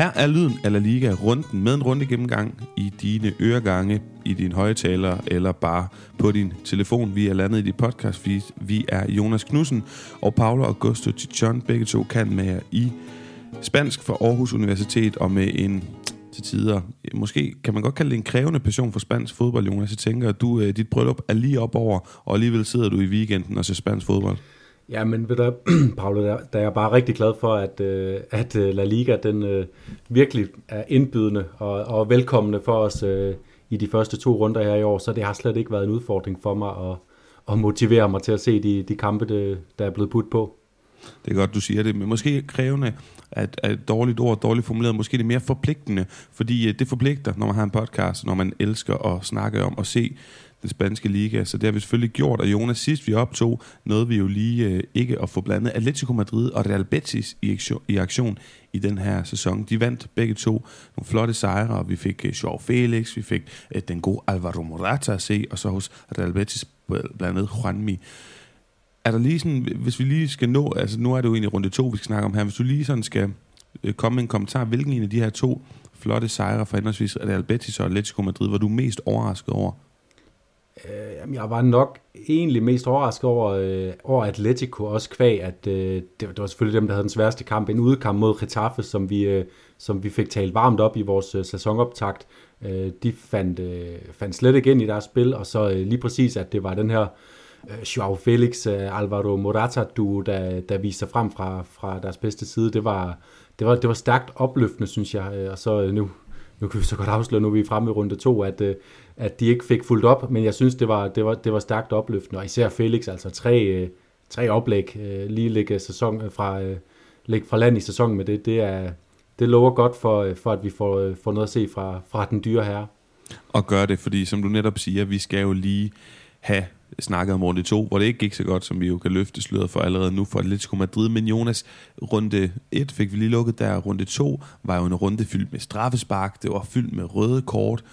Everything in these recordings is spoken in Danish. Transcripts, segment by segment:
Her er lyden af La Liga runden med en runde gennemgang i dine øregange, i din højtaler eller bare på din telefon. Vi er landet i dit podcast feed. Vi er Jonas Knudsen og Paolo Augusto Tichon. Begge to kan med jer i spansk fra Aarhus Universitet og med en til tider, måske kan man godt kalde det en krævende passion for spansk fodbold, Jonas. Jeg tænker, at du, øh, dit bryllup er lige op over, og alligevel sidder du i weekenden og ser spansk fodbold. Ja, men ved du, Paolo, der, der er jeg bare rigtig glad for, at, øh, at øh, La Liga den øh, virkelig er indbydende og, og velkommende for os øh, i de første to runder her i år, så det har slet ikke været en udfordring for mig at, at motivere mig til at se de, de kampe, der er blevet budt på. Det er godt, du siger det, men måske krævende at, at dårligt ord, dårligt formuleret, måske det er mere forpligtende, fordi øh, det forpligter, når man har en podcast, når man elsker at snakke om og se den spanske liga. Så det har vi selvfølgelig gjort, og Jonas, sidst vi optog, nåede vi jo lige øh, ikke at få blandet Atletico Madrid og Real Betis i aktion, i aktion i den her sæson. De vandt begge to nogle flotte sejre, og vi fik øh, Joao Felix, vi fik øh, den gode Alvaro Morata at se, og så hos Real Betis blandt andet Juanmi. Er der lige sådan, hvis vi lige skal nå, altså nu er det jo egentlig runde to, vi skal snakke om her, hvis du lige sådan skal øh, komme med en kommentar, hvilken en af de her to flotte sejre for henholdsvis Real Betis og Atletico Madrid var du mest overrasket over? Øh, jeg var nok egentlig mest overrasket over, øh, over Atletico, også kvæg, at øh, det, det var selvfølgelig dem, der havde den sværeste kamp, en udkamp mod Getafe, som vi, øh, som vi fik talt varmt op i vores øh, sæsonoptakt. Øh, de fandt, øh, fandt slet ikke ind i deres spil, og så øh, lige præcis, at det var den her øh, Joao Felix, øh, Alvaro Morata du der, der viste sig frem fra, fra deres bedste side, det var, det var, det var stærkt opløftende, synes jeg, øh, og så øh, nu, nu kan vi så godt afsløre, nu er vi fremme i runde to, at, øh, at de ikke fik fuldt op, men jeg synes, det var, det var, det var stærkt opløftende, og især Felix, altså tre, øh, tre oplæg, øh, lige ligge sæson øh, fra, ligge fra land i sæsonen med det, det, er, det lover godt for, for at vi får, får noget at se fra, fra den dyre herre. Og gør det, fordi som du netop siger, vi skal jo lige have snakket om runde 2, hvor det ikke gik så godt, som vi jo kan løfte sløret for allerede nu for Atletico Madrid. Men Jonas, runde 1 fik vi lige lukket der. Runde 2 var jo en runde fyldt med straffespark. Det var fyldt med røde kort.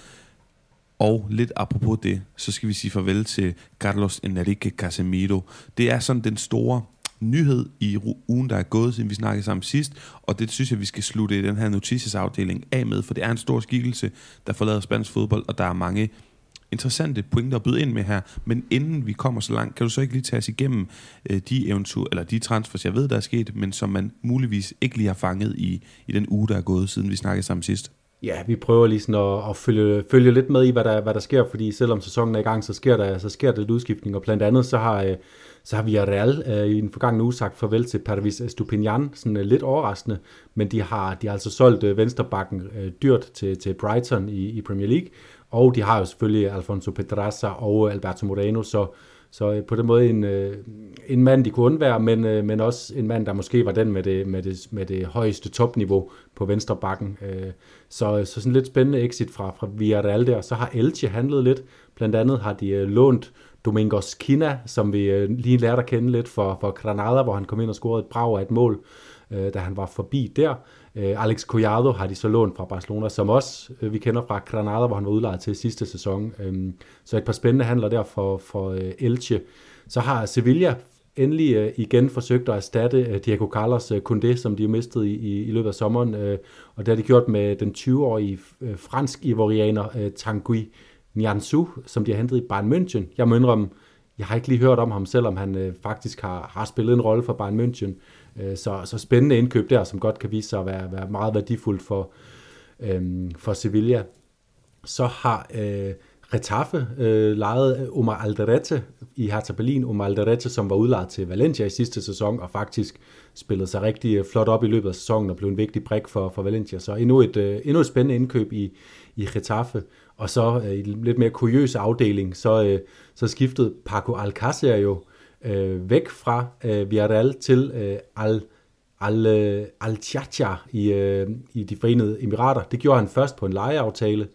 Og lidt apropos det, så skal vi sige farvel til Carlos Enrique Casemiro. Det er sådan den store nyhed i ugen, der er gået, siden vi snakkede sammen sidst, og det synes jeg, vi skal slutte i den her noticiesafdeling af med, for det er en stor skikkelse, der forlader spansk fodbold, og der er mange interessante pointer at byde ind med her, men inden vi kommer så langt, kan du så ikke lige tage os igennem øh, de eventu- eller de transfers, jeg ved, der er sket, men som man muligvis ikke lige har fanget i, i den uge, der er gået, siden vi snakkede sammen sidst? Ja, vi prøver lige sådan at, at følge, følge lidt med i, hvad der, hvad der sker, fordi selvom sæsonen er i gang, så sker der, så sker der lidt udskiftning, og blandt andet så har, øh, så har Villarreal øh, i den forgangne uge sagt farvel til Pervis Estupinian, sådan uh, lidt overraskende, men de har, de har altså solgt øh, uh, venstrebakken dyrt til, til Brighton i, i Premier League, og de har jo selvfølgelig Alfonso Pedraza og Alberto Moreno, så, så øh, på den måde en, øh, en mand, de kunne undvære, men, øh, men også en mand, der måske var den med det, med det, med det højeste topniveau på venstre bakken. Øh, så, øh, så sådan lidt spændende exit fra, fra Villarreal der. Så har Elche handlet lidt. Blandt andet har de øh, lånt Domingos Kina, som vi lige lærte at kende lidt for, for Granada, hvor han kom ind og scorede et brag af et mål, da han var forbi der. Øh, Alex Collado har de så lånt fra Barcelona, som også øh, vi kender fra Granada, hvor han var udlejet til sidste sæson. Øhm, så et par spændende handler der for, for øh, Elche. Så har Sevilla endelig igen forsøgt at erstatte Diego Carlos Koundé, som de jo mistede i, i, løbet af sommeren. Og det har de gjort med den 20-årige fransk-ivorianer Tanguy Nianzou, som de har hentet i Bayern München. Jeg må indrømme, jeg har ikke lige hørt om ham, selvom han faktisk har, har spillet en rolle for Bayern München. Øh, så, så spændende indkøb der, som godt kan vise sig at være, være meget værdifuldt for, øhm, for Sevilla. Så har øh, Retaffe øh, lejet øh, Omar Alderete i Hertha Berlin. Omar Alderete, som var udlejet til Valencia i sidste sæson, og faktisk spillede sig rigtig øh, flot op i løbet af sæsonen og blev en vigtig brik for, for Valencia. Så endnu et, øh, endnu et spændende indkøb i, i Retaffe. Og så øh, i en lidt mere kuriøs afdeling, så, øh, så skiftede Paco Alcácer jo øh, Øh, væk fra øh, Villarreal til øh, Al Al, øh, Al i, øh, i de forenede emirater. Det gjorde han først på en lejeaftale.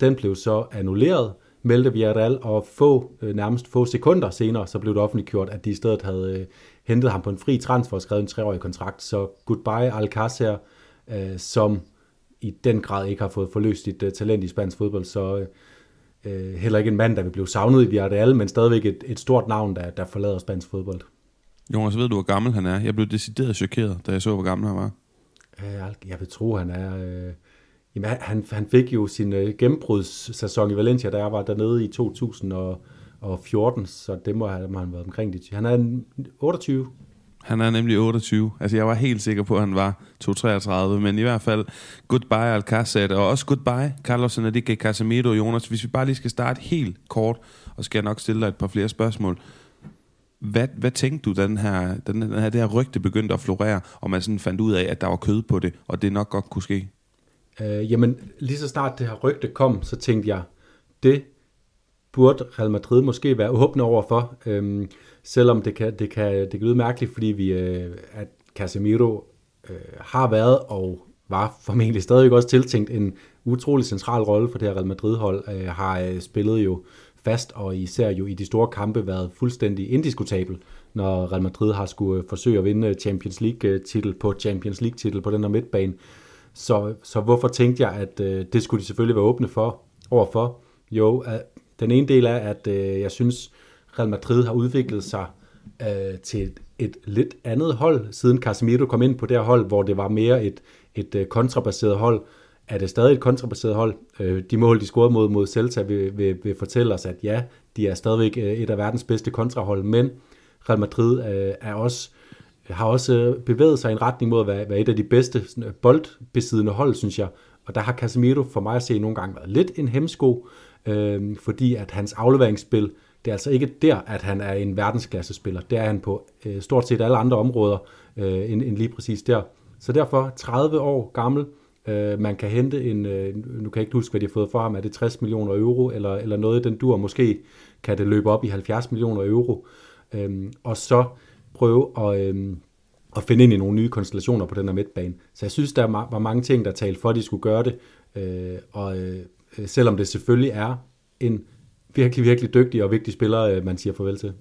Den blev så annulleret, meldte Villarreal, og få, øh, nærmest få sekunder senere, så blev det offentliggjort, at de i stedet havde øh, hentet ham på en fri transfer og skrevet en treårig kontrakt. Så goodbye Alcácer, øh, som i den grad ikke har fået forløst sit øh, talent i spansk fodbold, så øh, øh, heller ikke en mand, der vil blive savnet i Villarreal, men stadigvæk et, et stort navn, der, der forlader spansk fodbold. Jonas, ved du, hvor gammel han er? Jeg blev decideret chokeret, da jeg så, hvor gammel han var. Jeg vil tro, han er... Øh, jamen, han, han fik jo sin øh, gennembrudssæson i Valencia, da jeg var dernede i 2014, så det må have, må han været omkring det. Han er 28. Han er nemlig 28. Altså, jeg var helt sikker på, at han var 233, men i hvert fald goodbye Alcázar, og også goodbye Carlos Enrique Casemiro, Jonas. Hvis vi bare lige skal starte helt kort, og skal jeg nok stille dig et par flere spørgsmål. Hvad, hvad tænkte du, da den her, den den her, det her rygte begyndte at florere, og man sådan fandt ud af, at der var kød på det, og det nok godt kunne ske? Øh, jamen, lige så snart det her rygte kom, så tænkte jeg, det burde Real Madrid måske være åbne over for, øhm, selvom det kan, det, kan, det kan lyde mærkeligt, fordi vi, øh, at Casemiro øh, har været og var formentlig stadig også tiltænkt en utrolig central rolle for det her Real Madrid-hold, øh, har øh, spillet jo fast, og især jo i de store kampe været fuldstændig indiskutabel, når Real Madrid har skulle øh, forsøge at vinde øh, Champions League-titel øh, på Champions League-titel på den her midtbane. Så, så hvorfor tænkte jeg, at øh, det skulle de selvfølgelig være åbne for, overfor? Jo, at den ene del er, at øh, jeg synes, Real Madrid har udviklet sig øh, til et, et lidt andet hold, siden Casemiro kom ind på det her hold, hvor det var mere et, et øh, kontrabaseret hold, er det stadig et kontrabaseret hold. Øh, de mål, de scorede mod, mod Celta, vil, vil, vil fortælle os, at ja, de er stadigvæk øh, et af verdens bedste kontrahold, men Real Madrid øh, er også, har også bevæget sig i en retning mod at være, være et af de bedste øh, boldbesiddende hold, synes jeg. Og der har Casemiro for mig at se nogle gange været lidt en hemsko, øh, fordi at hans afleveringsspil, det er altså ikke der, at han er en verdensklassespiller. Det er han på øh, stort set alle andre områder, øh, end, end lige præcis der. Så derfor 30 år gammel, Øh, man kan hente en, øh, nu kan jeg ikke huske, hvad de har fået for ham, er det 60 millioner euro, eller, eller noget den dur, måske kan det løbe op i 70 millioner euro, øh, og så prøve at, øh, at finde ind i nogle nye konstellationer på den her midtbane. Så jeg synes, der var mange ting, der talte for, at de skulle gøre det, øh, og øh, selvom det selvfølgelig er en virkelig, virkelig dygtig og vigtig spiller, øh, man siger farvel til.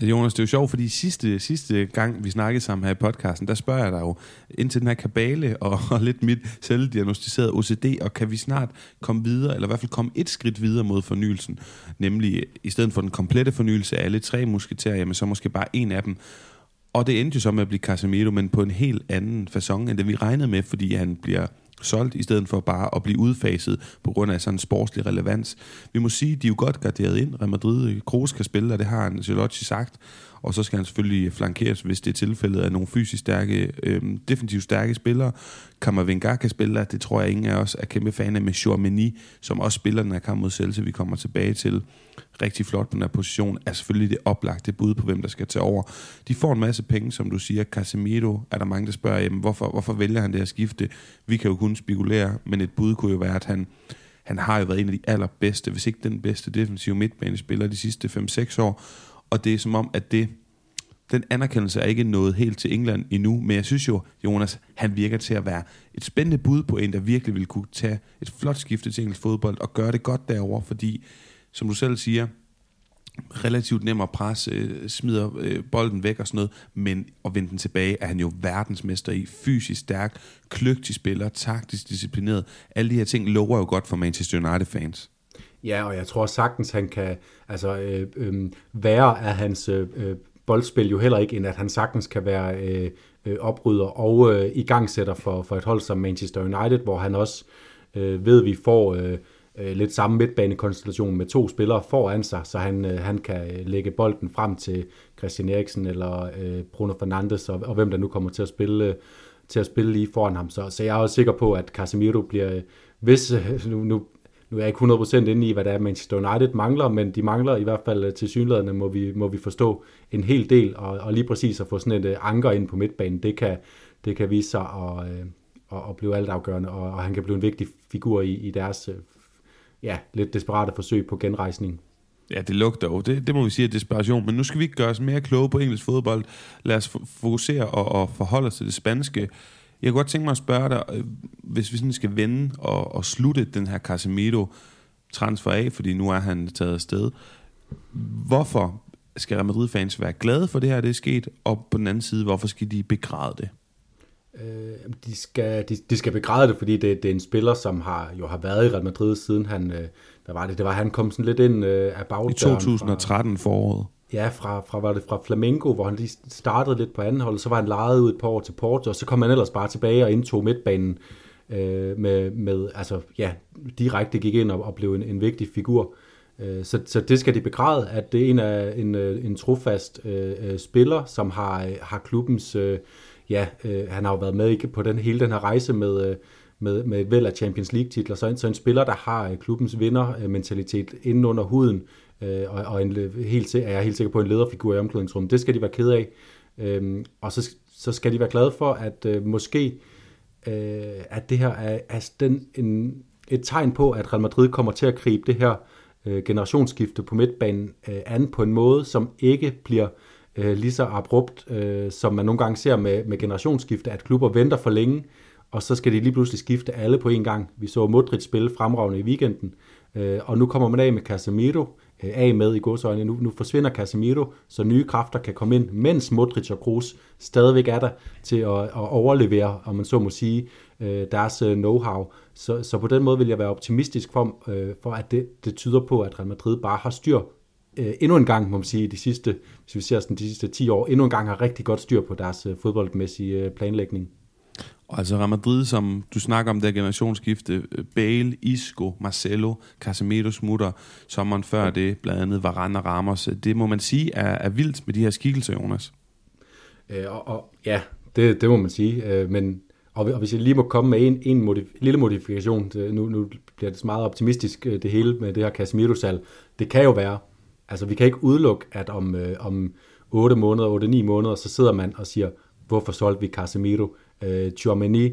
Jonas, det er jo sjovt, fordi sidste, sidste gang, vi snakkede sammen her i podcasten, der spørger jeg dig jo ind til den her kabale og, og lidt mit selvdiagnostiserede OCD, og kan vi snart komme videre, eller i hvert fald komme et skridt videre mod fornyelsen, nemlig i stedet for den komplette fornyelse af alle tre musketerer, jamen så måske bare en af dem. Og det endte jo så med at blive Casemiro, men på en helt anden façon, end det vi regnede med, fordi han bliver solgt, i stedet for bare at blive udfaset på grund af sådan en sportslig relevans. Vi må sige, de er jo godt garderet ind. Real Madrid, Kroos kan spille, og det har Ancelotti sagt. Og så skal han selvfølgelig flankeres, hvis det er tilfældet af nogle fysisk stærke, øh, definitivt stærke spillere. Kammervengar kan spille, det tror jeg ingen af os er kæmpe fan af med Chormeni, som også spiller den her kamp mod Celtic, vi kommer tilbage til. Rigtig flot på den her position, er selvfølgelig det oplagte bud på, hvem der skal tage over. De får en masse penge, som du siger. Casemiro er der mange, der spørger, jamen, hvorfor, hvorfor vælger han det her skifte? Vi kan jo kun spekulere, men et bud kunne jo være, at han han har jo været en af de allerbedste, hvis ikke den bedste defensive midtbanespiller de sidste 5-6 år, og det er som om, at det, den anerkendelse er ikke nået helt til England endnu, men jeg synes jo, Jonas, han virker til at være et spændende bud på en, der virkelig vil kunne tage et flot skifte til engelsk fodbold og gøre det godt derover, fordi, som du selv siger, relativt nem at presse, øh, smider øh, bolden væk og sådan noget, men at vende den tilbage er han jo verdensmester i. Fysisk stærk, kløgtig spiller, taktisk disciplineret. Alle de her ting lover jo godt for Manchester United-fans. Ja, og jeg tror sagtens, han kan altså, øh, øh, være af hans øh, øh, boldspil jo heller ikke, end at han sagtens kan være øh, øh, oprydder og øh, igangsætter for, for et hold som Manchester United, hvor han også øh, ved, at vi får øh, øh, lidt samme midtbanekonstellation med to spillere foran sig, så han, øh, han kan øh, lægge bolden frem til Christian Eriksen eller øh, Bruno Fernandes, og, og hvem der nu kommer til at spille øh, til at spille lige foran ham. Så, så jeg er også sikker på, at Casemiro bliver, hvis, øh, nu, nu nu er jeg ikke 100% inde i, hvad det er, Manchester United mangler, men de mangler i hvert fald øh, til synlædende, må vi, må vi forstå, en hel del, og, og lige præcis at få sådan et øh, anker ind på midtbanen, det kan, det kan vise sig at, øh, at, at blive altafgørende, og, og han kan blive en vigtig figur i, i deres øh, ja, lidt desperate forsøg på genrejsning. Ja, det lugter jo. Det, det må vi sige er desperation. Men nu skal vi ikke gøre os mere kloge på engelsk fodbold. Lad os fokusere og, og forholde os til det spanske. Jeg kunne godt tænke mig at spørge dig, øh, hvis vi sådan skal vende og, og slutte den her Casemiro transfer af, fordi nu er han taget afsted. Hvorfor skal Real Madrid-fans være glade for det her, det er sket, og på den anden side, hvorfor skal de begræde det? Øh, de, skal, de, de skal begræde det, fordi det, det er en spiller, som har jo har været i Real Madrid siden han, øh, hvad var det, det var, han kom sådan lidt ind øh, af bagdøren. I 2013 fra, foråret. Ja, fra, fra, var det fra Flamengo, hvor han lige startede lidt på anden hold, så var han lejet ud et par år til Porto, og så kom han ellers bare tilbage og indtog midtbanen øh, med, med, altså ja, direkte gik ind og, og blev en, en vigtig figur. Øh, så, så det skal de begræde, at det er en af en, øh, en trofast øh, øh, spiller, som har, øh, har klubbens, øh, ja, øh, han har jo været med på den, hele den her rejse med, øh, med, med et væld af Champions League-titler, så en, så en spiller, der har klubbens vindermentalitet inden under huden, øh, og, og en, helt, er jeg helt sikker på en lederfigur i omklædningsrummet. Det skal de være ked af. Øh, og så, så skal de være glade for, at øh, måske øh, at det her er, er den, en, et tegn på, at Real Madrid kommer til at gribe det her øh, generationsskifte på midtbanen øh, an på en måde, som ikke bliver øh, lige så abrupt, øh, som man nogle gange ser med, med generationsskifte, at klubber venter for længe, og så skal de lige pludselig skifte alle på en gang. Vi så Modric spille fremragende i weekenden, øh, og nu kommer man af med Casemiro, Øh, af med i godsøjne. Nu, nu forsvinder Casemiro, så nye kræfter kan komme ind, mens Modric og Kroos stadigvæk er der til at, at overlevere, om man så må sige, øh, deres øh, know-how. Så, så på den måde vil jeg være optimistisk for, for at det, det tyder på, at Real Madrid bare har styr endnu en gang, må man sige, de sidste, hvis vi ser sådan de sidste 10 år, endnu en gang har rigtig godt styr på deres fodboldmæssige planlægning. Altså Real Madrid, som du snakker om der generationsskifte, øh, Bale, Isco, Marcelo, Casemiro smutter, sommeren før det, blandt andet Varane og Ramos. Øh, det må man sige er, er vildt med de her skikkelser, Jonas. Øh, og, og, ja, det, det må man sige. Øh, men og, og hvis jeg lige må komme med en, en modif- lille modifikation, nu, nu bliver det meget optimistisk øh, det hele med det her Casemiro-salg, det kan jo være, altså vi kan ikke udelukke, at om, øh, om 8 måneder, 8-9 måneder, så sidder man og siger, hvorfor solgte vi Casemiro? Øh, Tchouameni,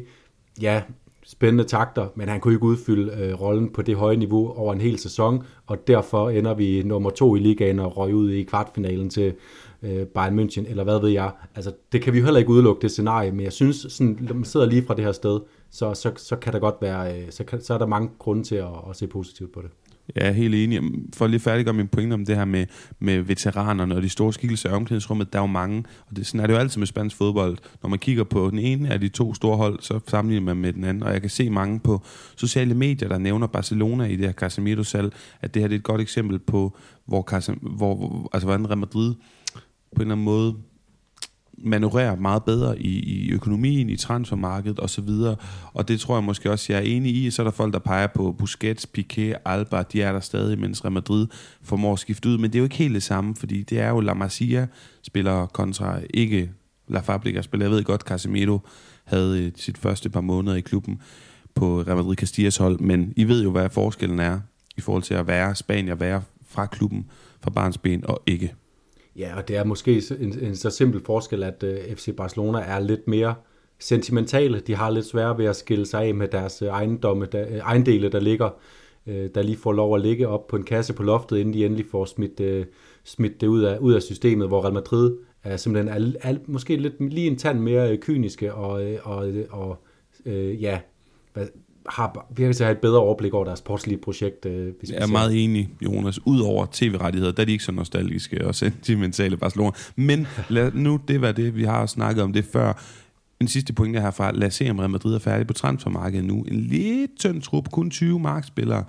ja, spændende takter, men han kunne ikke udfylde øh, rollen på det høje niveau over en hel sæson, og derfor ender vi nummer to i ligaen og røg ud i kvartfinalen til øh, Bayern München, eller hvad ved jeg. Altså, det kan vi jo heller ikke udelukke, det scenarie, men jeg synes, sådan, når man sidder lige fra det her sted, så, så, så kan der godt være, øh, så, kan, så er der mange grunde til at, at se positivt på det. Jeg er helt enig. For lige færdiggøre min pointe om det her med, med veteranerne og de store skikkelser i omklædningsrummet, der er jo mange, og det, sådan er det jo altid med spansk fodbold. Når man kigger på den ene af de to store hold, så sammenligner man med den anden, og jeg kan se mange på sociale medier, der nævner Barcelona i det her Casemiro-salg, at det her det er et godt eksempel på, hvor, Casem, hvor, hvor altså hvordan Real Madrid på en eller anden måde manøvrere meget bedre i, i økonomien, i transfermarkedet osv. Og det tror jeg måske også, jeg er enig i. Så er der folk, der peger på Busquets, Piqué, Alba, de er der stadig, mens Real Madrid formår at skifte ud. Men det er jo ikke helt det samme, fordi det er jo La Masia spiller kontra ikke La Fabrica spiller. Jeg ved godt, Casemiro havde øh, sit første par måneder i klubben på Real Madrid Castillas hold, men I ved jo, hvad forskellen er i forhold til at være Spanier, være fra klubben fra barnsben og ikke Ja, og det er måske en, en så simpel forskel, at uh, øh, FC Barcelona er lidt mere sentimentale. De har lidt svært ved at skille sig af med deres øh, ejendomme, der, uh, ejendele, der ligger, uh, der lige får lov at ligge op på en kasse på loftet, inden de endelig får smidt, uh, smidt det ud af, ud af systemet, hvor Real Madrid er simpelthen er, er, måske lidt lige en tand mere uh, kyniske og, uh, og, og uh, ja, hvad, har virkelig til at have et bedre overblik over deres sportslige projekt. Øh, hvis jeg er meget enig, Jonas. Udover tv-rettigheder, der er de ikke så nostalgiske og sentimentale Barcelona. Men lad nu det være det, vi har snakket om det før. En sidste pointe herfra. Lad os se, om Real Madrid er færdig på transfermarkedet nu. En lidt tynd trup, kun 20 markspillere,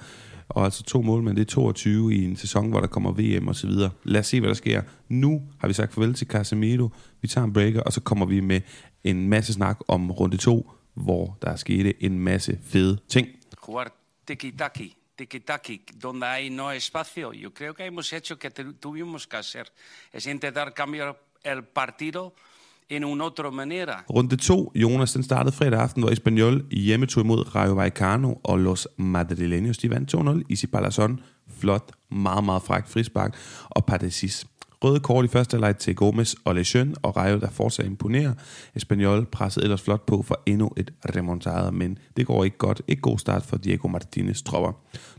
og altså to målmænd, det er 22 i en sæson, hvor der kommer VM og så videre. Lad os se, hvad der sker. Nu har vi sagt farvel til Casemiro. Vi tager en breaker, og så kommer vi med en masse snak om runde 2 hvor der skete en masse fede ting. Jugar tiki-taki, tiki-taki, donde hay no espacio. Yo creo que hemos hecho que tuvimos que hacer. Es intentar cambiar el partido en un otro manera. Runde 2, Jonas, den startede fredag aften, hvor Espanyol hjemmetog imod Rayo Vallecano og Los Madrileños. De vandt 2-0. Isi Palazón, flot, meget, meget fræk frispark. Og Padesis Røde kort i første halvleg til Gomes og Lejeune, og Rayo, der fortsat imponerer. Espanyol pressede ellers flot på for endnu et remontade, men det går ikke godt. Ikke god start for Diego Martinez tropper.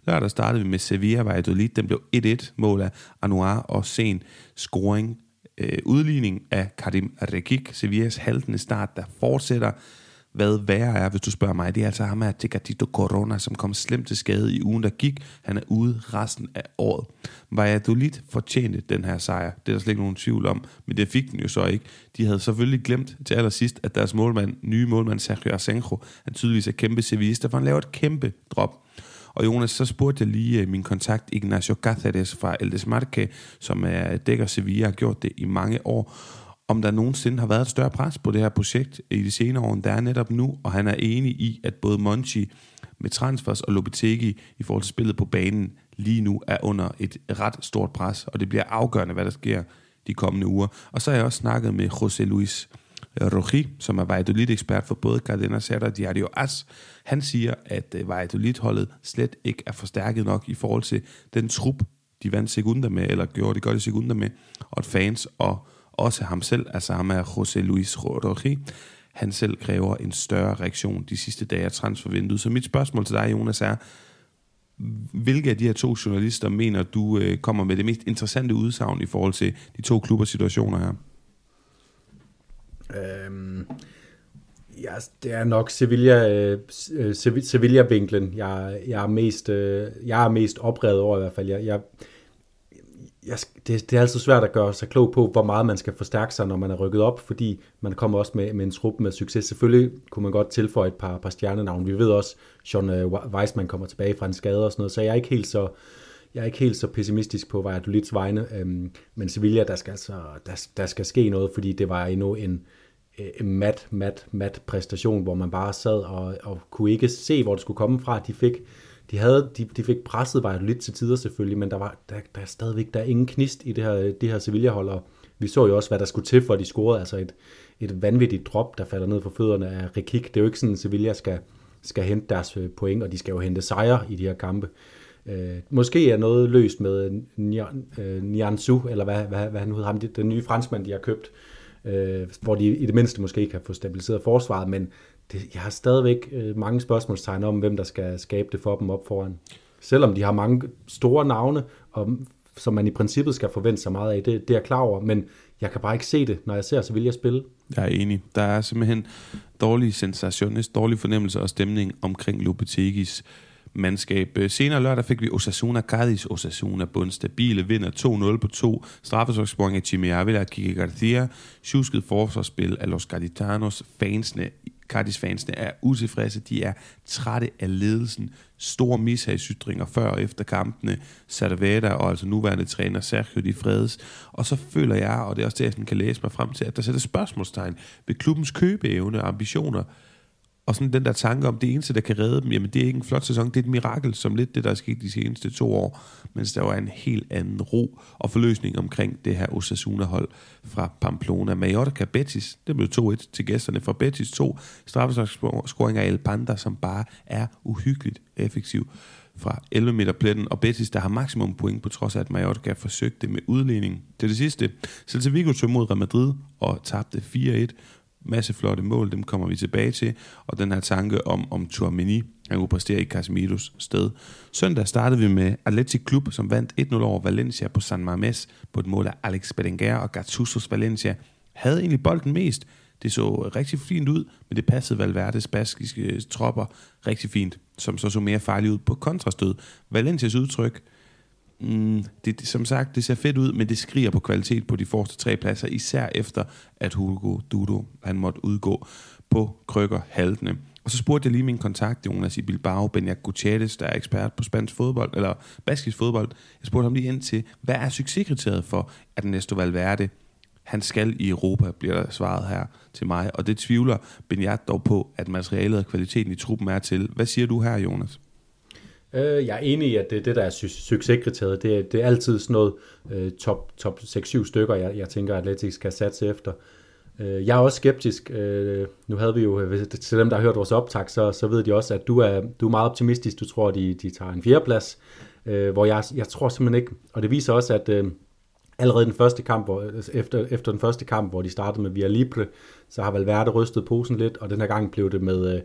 Lørdag startede vi med Sevilla Valladolid. Den blev 1-1 mål af Anuar og sen scoring øh, udligning af Karim Rekik. Sevillas haltende start, der fortsætter hvad værre er, hvis du spørger mig. Det er altså ham her, Tecatito Corona, som kom slemt til skade i ugen, der gik. Han er ude resten af året. Valladolid fortjente den her sejr. Det er der slet ikke nogen tvivl om, men det fik den jo så ikke. De havde selvfølgelig glemt til allersidst, at deres målmand, nye målmand Sergio Asenjo, han tydeligvis er kæmpe sevillista, for han laver et kæmpe drop. Og Jonas, så spurgte jeg lige øh, min kontakt Ignacio Cáceres fra El Desmarque, som er dækker Sevilla, har gjort det i mange år, om der nogensinde har været et større pres på det her projekt i de senere år, end der er netop nu, og han er enig i, at både Monchi med transfers og Lopetegi i forhold til spillet på banen lige nu er under et ret stort pres, og det bliver afgørende, hvad der sker de kommende uger. Og så har jeg også snakket med José Luis øh, Rogi, som er Valladolid-ekspert for både Cadena Serra og Diario As. Han siger, at øh, Valladolid-holdet slet ikke er forstærket nok i forhold til den trup, de vandt sekunder med, eller gjorde det godt i sekunder med, og at fans og også ham selv, altså ham er José Luis Roji, han selv kræver en større reaktion de sidste dage af transfervinduet. Så mit spørgsmål til dig, Jonas, er, hvilke af de her to journalister mener du øh, kommer med det mest interessante udsagn i forhold til de to klubbers situationer her? Øhm, ja, det er nok Sevilla, øh, øh Sevilla-vinklen, jeg, jeg, er mest, øh, jeg er mest oprevet over i hvert fald. Jeg, jeg, jeg, det, det er altid svært at gøre sig klog på, hvor meget man skal forstærke sig, når man er rykket op, fordi man kommer også med, med en trup med succes. Selvfølgelig kunne man godt tilføje et par, par stjernenavn. Vi ved også, Sean øh, Weissman kommer tilbage fra en skade og sådan noget, så jeg er ikke helt så, jeg er ikke helt så pessimistisk på Valladolids vegne, øhm, men Sevilla, der skal, altså, der, der skal ske noget, fordi det var endnu en, en mat, mat, mat præstation, hvor man bare sad og, og kunne ikke se, hvor det skulle komme fra. De fik, de, havde, de, de fik presset bare lidt til tider selvfølgelig, men der, var, der, der er stadigvæk der er ingen knist i det her, det her Sevilla-hold, og vi så jo også, hvad der skulle til, for at de scorede, altså et, et vanvittigt drop, der falder ned for fødderne af Rekik. Det er jo ikke sådan, at Sevilla skal, skal hente deres øh, point, og de skal jo hente sejre i de her kampe. Øh, måske er noget løst med øh, øh, Nianzu, eller hvad, hvad, hvad han hedder ham, den nye franskmand, de har købt, øh, hvor de i det mindste måske kan få stabiliseret forsvaret, men det, jeg har stadigvæk øh, mange spørgsmålstegn om, hvem der skal skabe det for dem op foran. Selvom de har mange store navne, og, som man i princippet skal forvente sig meget af, det, det er jeg klar over, men jeg kan bare ikke se det. Når jeg ser, så vil jeg spille. Jeg er enig. Der er simpelthen dårlig sensationist, dårlig fornemmelse og stemning omkring Lopetegis mandskab. Øh, senere lørdag fik vi Osasuna Cadiz. Osasuna bundstabile vinder 2-0 på to straffesparksprung af Jimmy Avila og Kike Garcia. Tjusket forsvarsspil af Los Gaditanos. Fansene Cardis-fansene er utilfredse, de er trætte af ledelsen, store mishagsytringer før og efter kampene, Cerveda og altså nuværende træner Sergio Di Fredes, og så føler jeg, og det er også det, jeg kan læse mig frem til, at der sætter spørgsmålstegn ved klubbens købeevne og ambitioner, og sådan den der tanke om, det eneste, der kan redde dem, jamen det er ikke en flot sæson, det er et mirakel, som lidt det, der er sket de seneste to år, mens der var en helt anden ro og forløsning omkring det her Osasuna-hold fra Pamplona. Mallorca Betis, det blev 2-1 til gæsterne fra Betis, to straffesparkscoring af El Panda, som bare er uhyggeligt effektiv fra 11 meter pletten, og Betis, der har maksimum point, på trods af, at Mallorca forsøgte med udligning. Til det sidste, Celta Vigo tog mod Real Madrid og tabte 4-1, masse flotte mål, dem kommer vi tilbage til, og den her tanke om, om Tuamini, han kunne præstere i Casemiros sted. Søndag startede vi med Atletic Klub, som vandt 1-0 over Valencia på San Mamés på et mål af Alex Berenguer og Gattusos Valencia. Havde egentlig bolden mest. Det så rigtig fint ud, men det passede Valverdes baskiske tropper rigtig fint, som så så mere farligt ud på kontrastød. Valencias udtryk, Mm, det, som sagt, det ser fedt ud, men det skriger på kvalitet på de første tre pladser, især efter, at Hugo Dudo han måtte udgå på krykker haltende. Og så spurgte jeg lige min kontakt, Jonas i Bilbao, Benjak Gutierrez, der er ekspert på spansk fodbold, eller baskisk fodbold. Jeg spurgte ham lige ind til, hvad er succeskriteriet for, at Ernesto Valverde, han skal i Europa, bliver der svaret her til mig. Og det tvivler Benjac dog på, at materialet og kvaliteten i truppen er til. Hvad siger du her, Jonas? Øh, jeg er enig i, at det, det der er succeskriteriet, det, det er altid sådan noget øh, top, top 6-7 stykker, jeg, jeg tænker, at Athletics skal satse efter. Øh, jeg er også skeptisk. Øh, nu havde vi jo, øh, til dem, der har hørt vores optag, så, så ved de også, at du er, du er meget optimistisk. Du tror, de, de tager en fjerdeplads, øh, hvor jeg, jeg tror simpelthen ikke, og det viser også, at øh, allerede den første kamp, hvor, efter, efter den første kamp, hvor de startede med Via Libre, så har Valverde rystet posen lidt, og den her gang blev det med... Øh,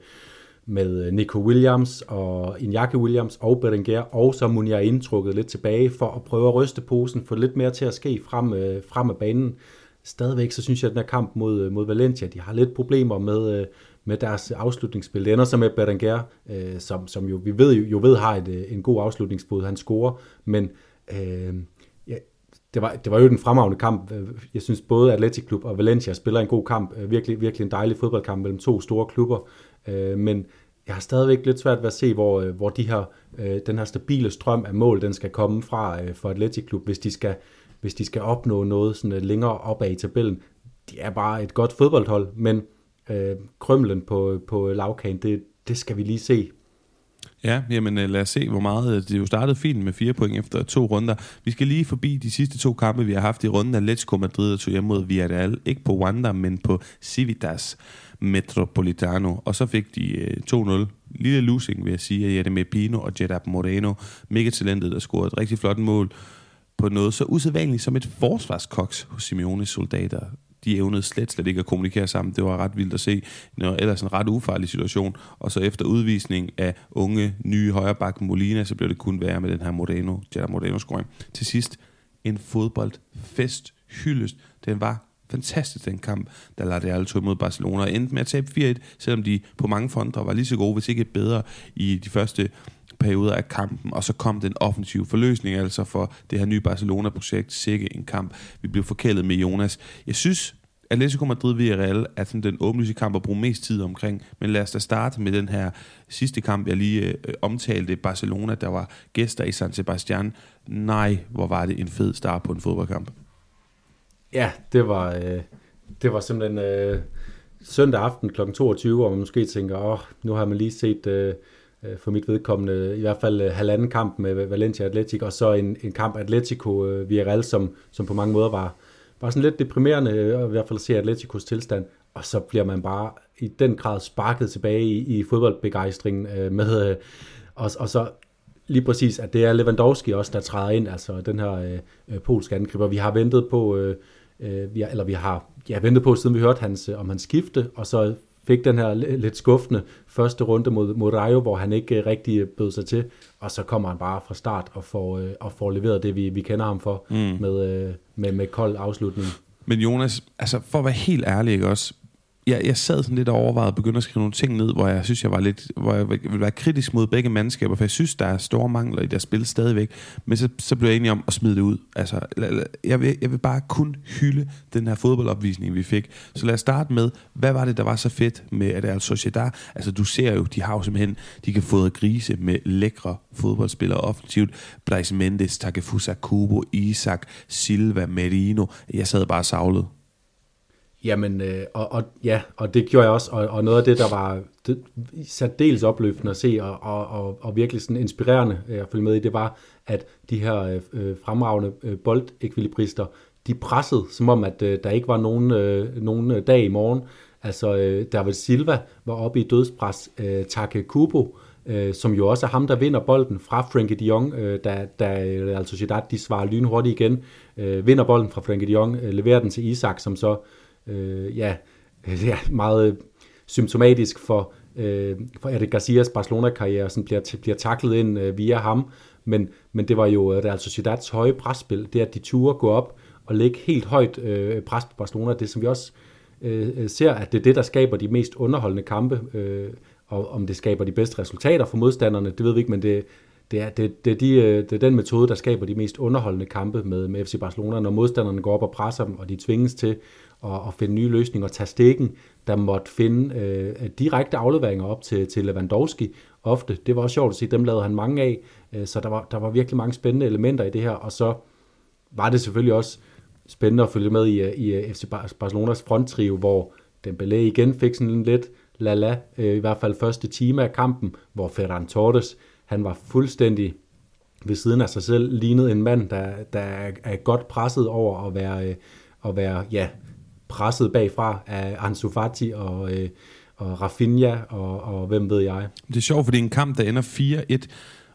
med øh, Nico Williams og Iñaki Williams og Berenguer, og så Munir indtrukket lidt tilbage for at prøve at ryste posen, få lidt mere til at ske frem, øh, frem af banen. Stadigvæk så synes jeg, at den her kamp mod, øh, mod Valencia, de har lidt problemer med, øh, med deres afslutningsspil. Det ender så med Berenguer, øh, som, som jo, vi ved, jo ved har et, en god afslutningsbud, han scorer, men øh, ja, det var, det var jo en fremragende kamp. Jeg synes både Atletic Klub og Valencia spiller en god kamp. Virkelig, virkelig en dejlig fodboldkamp mellem to store klubber. Øh, men jeg har stadigvæk lidt svært ved at se, hvor, øh, hvor de her, øh, den her stabile strøm af mål, den skal komme fra øh, for Atletic Klub, hvis de skal, hvis de skal opnå noget sådan øh, længere opad i tabellen. De er bare et godt fodboldhold, men øh, krømlen på, på lavkagen, det, det skal vi lige se. Ja, jamen øh, lad os se, hvor meget. Det jo startede fint med fire point efter to runder. Vi skal lige forbi de sidste to kampe, vi har haft i runden. Atletico Madrid tog hjem mod Villarreal. Ikke på Wanda, men på Civitas Metropolitano. Og så fik de øh, 2-0. Lille losing, vil jeg sige, af Jette Pino og Jedab Moreno. Mega talentet, der scorede et rigtig flot mål på noget så usædvanligt som et forsvarskoks hos Simeones soldater de evnede slet, slet ikke at kommunikere sammen. Det var ret vildt at se. Det var ellers en ret ufarlig situation. Og så efter udvisning af unge, nye højreback Molina, så blev det kun værre med den her Moreno, Jada Moreno scoring. Til sidst, en fodboldfest hyldest. Den var fantastisk, den kamp, der lader det tog mod Barcelona, og endte med at tabe 4-1, selvom de på mange fronter var lige så gode, hvis ikke bedre, i de første perioder af kampen, og så kom den offensive forløsning altså for det her nye Barcelona-projekt, sikke en kamp. Vi blev forkælet med Jonas. Jeg synes, Atletico Madrid Villarreal er sådan den åbenlyse kamp at bruge mest tid omkring, men lad os da starte med den her sidste kamp, jeg lige øh, omtalte, Barcelona, der var gæster i San Sebastian. Nej, hvor var det en fed start på en fodboldkamp. Ja, det var, øh, det var simpelthen øh, søndag aften kl. 22, hvor man måske tænker, åh, nu har man lige set... Øh, øh, for mit vedkommende i hvert fald øh, halvanden kamp med Valencia Atletic, og så en, en kamp Atletico øh, Villarreal, som, som på mange måder var, var sådan lidt deprimerende, øh, i hvert fald at se Atleticos tilstand, og så bliver man bare i den grad sparket tilbage i, i fodboldbegejstringen øh, med, øh, og, og så lige præcis, at det er Lewandowski også, der træder ind, altså den her øh, øh polske angriber. Vi har ventet på, øh, øh, vi har, eller vi har ja, ventet på, siden vi hørte hans, om hans skifte, og så fik den her lidt skuffende første runde mod, mod Rayo, hvor han ikke rigtig bød sig til, og så kommer han bare fra start og får, øh, og får leveret det, vi, vi kender ham for, mm. med, øh, med, med kold afslutning. Men Jonas, altså for at være helt ærlig, ikke også? Jeg, jeg sad sådan lidt og overvejede at begynde at skrive nogle ting ned, hvor jeg synes, jeg var lidt, hvor jeg ville være kritisk mod begge mandskaber, for jeg synes, der er store mangler i deres spil stadigvæk. Men så, så blev jeg enig om at smide det ud. Altså, jeg vil, jeg vil bare kun hylde den her fodboldopvisning, vi fik. Så lad os starte med, hvad var det, der var så fedt med at Real Sociedad? Altså, du ser jo, de har jo simpelthen, de kan få grise med lækre fodboldspillere offensivt. Brais Mendes, Takefusa Kubo, Isak, Silva, Merino. Jeg sad bare savlet. Jamen, øh, og, og, ja, og det gjorde jeg også, og, og noget af det, der var det, særdeles opløftende at se, og, og, og, og virkelig sådan inspirerende øh, at følge med i, det var, at de her øh, øh, fremragende øh, boldekvilibrister, de pressede, som om, at øh, der ikke var nogen, øh, nogen øh, dag i morgen. Altså, øh, David Silva var oppe i dødspres. Øh, Take Kubo, øh, som jo også er ham, der vinder bolden fra Frankie de Jong, øh, da, da altså Sociedad, de svarer lynhurtigt igen, øh, vinder bolden fra Frankie de Jong, øh, leverer den til Isak, som så øh, øh, ja, ja, meget symptomatisk for, øh, for Eric Garcias Barcelona-karriere, som bliver, bliver taklet ind øh, via ham. Men, men det var jo Real altså Sociedads høje presspil, det at de turde gå op og lægge helt højt øh, pres på Barcelona, det som vi også øh, øh, ser, at det er det, der skaber de mest underholdende kampe, øh, og om det skaber de bedste resultater for modstanderne, det ved vi ikke, men det, det er, det, det, er de, øh, det er den metode, der skaber de mest underholdende kampe med, med FC Barcelona, når modstanderne går op og presser dem, og de tvinges til og, og finde nye løsninger, tage stikken, der måtte finde øh, direkte afleveringer op til, til Lewandowski ofte. Det var også sjovt at se, dem lavede han mange af, øh, så der var, der var virkelig mange spændende elementer i det her, og så var det selvfølgelig også spændende at følge med i, øh, i øh, FC Barcelonas fronttrio, hvor Dembélé igen fik sådan lidt la-la, øh, i hvert fald første time af kampen, hvor Ferran Torres, han var fuldstændig ved siden af sig selv, lignede en mand, der, der er godt presset over at være, øh, at være ja, presset bagfra af Ansu Fati og, øh, og Rafinha og, og hvem ved jeg. Det er sjovt, fordi en kamp, der ender 4-1,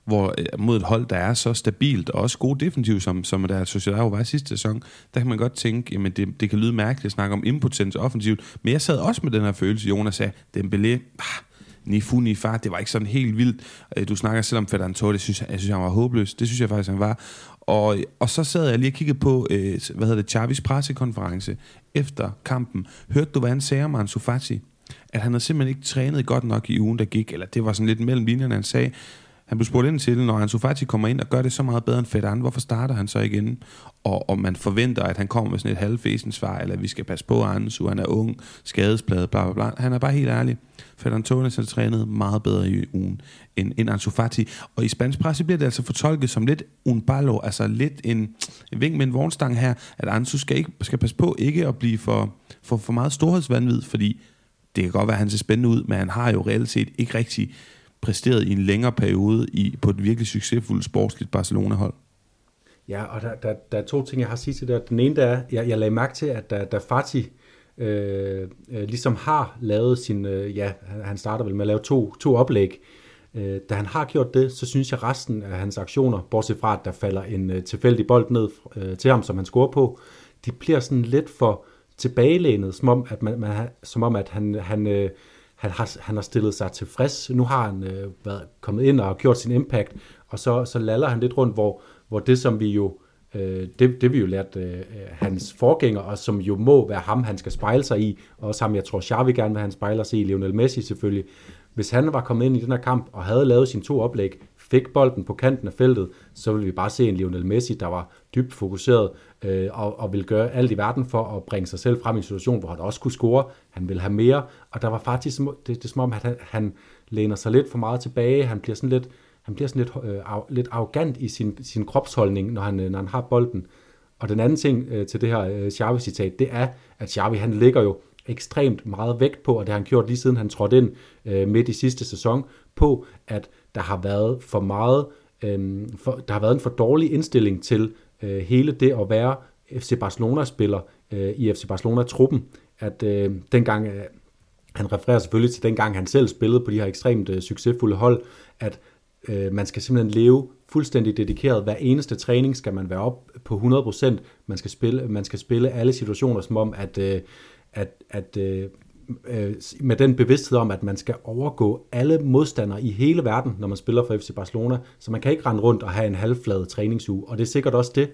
hvor øh, mod et hold, der er så stabilt og også god defensiv, som, som der Sociedad var i sidste sæson, der kan man godt tænke, jamen det, det kan lyde mærkeligt at snakke om impotens offensivt, men jeg sad også med den her følelse, Jonas sagde, Dembélé, ah, ni fu, ni far, det var ikke sådan helt vildt. Øh, du snakker selv om Ferdinand Torres, det synes jeg, jeg synes, han var håbløs. Det synes jeg faktisk, han var. Og, og så sad jeg lige og kiggede på, øh, hvad hedder det, Chavis pressekonference efter kampen. Hørte du, hvad han sagde om Ansu Fati? At han havde simpelthen ikke trænet godt nok i ugen, der gik, eller det var sådan lidt mellem linjerne, han sagde, han blev spurgt ind til, når Ansu Fati kommer ind og gør det så meget bedre end Federn, hvorfor starter han så igen? Og, om man forventer, at han kommer med sådan et halvfæsens svar, eller at vi skal passe på Ansu, han er ung, skadespladet, bla bla bla. Han er bare helt ærlig. Federn Tones har trænet meget bedre i ugen end, end Ansu Fati. Og i spansk presse bliver det altså fortolket som lidt un ballo, altså lidt en, en vink med en vognstang her, at Ansu skal, ikke, skal passe på ikke at blive for, for, for meget storhedsvandvid, fordi det kan godt være, at han ser spændende ud, men han har jo reelt set ikke rigtig præsteret i en længere periode i, på et virkelig succesfuldt sportsligt Barcelona-hold. Ja, og der, der, der er to ting, jeg har at sige til det. Den ene, der er, jeg, jeg lagde mærke til, at da, da Fati øh, øh, ligesom har lavet sin, øh, ja, han starter vel med at lave to, to oplæg, øh, da han har gjort det, så synes jeg resten af hans aktioner, bortset fra, at der falder en øh, tilfældig bold ned øh, til ham, som han scorer på, de bliver sådan lidt for tilbagelænet, som om, at, man, man, som om, at han, han øh, han har, han har stillet sig tilfreds. Nu har han øh, været kommet ind og gjort sin impact, og så, så laller han lidt rundt, hvor, hvor det, som vi jo øh, det, det vi jo lærte øh, hans forgænger, og som jo må være ham, han skal spejle sig i, og også ham, jeg tror, Xavi gerne vil han spejler sig i, Lionel Messi selvfølgelig. Hvis han var kommet ind i den her kamp og havde lavet sine to oplæg, fik bolden på kanten af feltet, så ville vi bare se en Lionel Messi, der var dybt fokuseret øh, og, og ville gøre alt i verden for at bringe sig selv frem i en situation, hvor han også kunne score. Han ville have mere, og der var faktisk det, det er som om, at han, han læner sig lidt for meget tilbage. Han bliver sådan lidt, han bliver sådan lidt, øh, af, lidt arrogant i sin, sin kropsholdning, når han, øh, når han har bolden. Og den anden ting øh, til det her øh, Xavi-citat, det er, at Xavi han ligger jo ekstremt meget vægt på, og det har han gjort lige siden han trådte ind øh, midt i sidste sæson, på at der har været for meget, øh, for, der har været en for dårlig indstilling til øh, hele det at være FC Barcelona-spiller øh, i FC Barcelona-truppen, at øh, dengang, øh, han refererer selvfølgelig til dengang han selv spillede på de her ekstremt øh, succesfulde hold, at øh, man skal simpelthen leve fuldstændig dedikeret. Hver eneste træning skal man være op på 100%. Man skal spille, man skal spille alle situationer som om, at, øh, at, at øh, øh, med den bevidsthed om, at man skal overgå alle modstandere i hele verden, når man spiller for FC Barcelona. Så man kan ikke rende rundt og have en halvflad træningsuge. Og det er sikkert også det,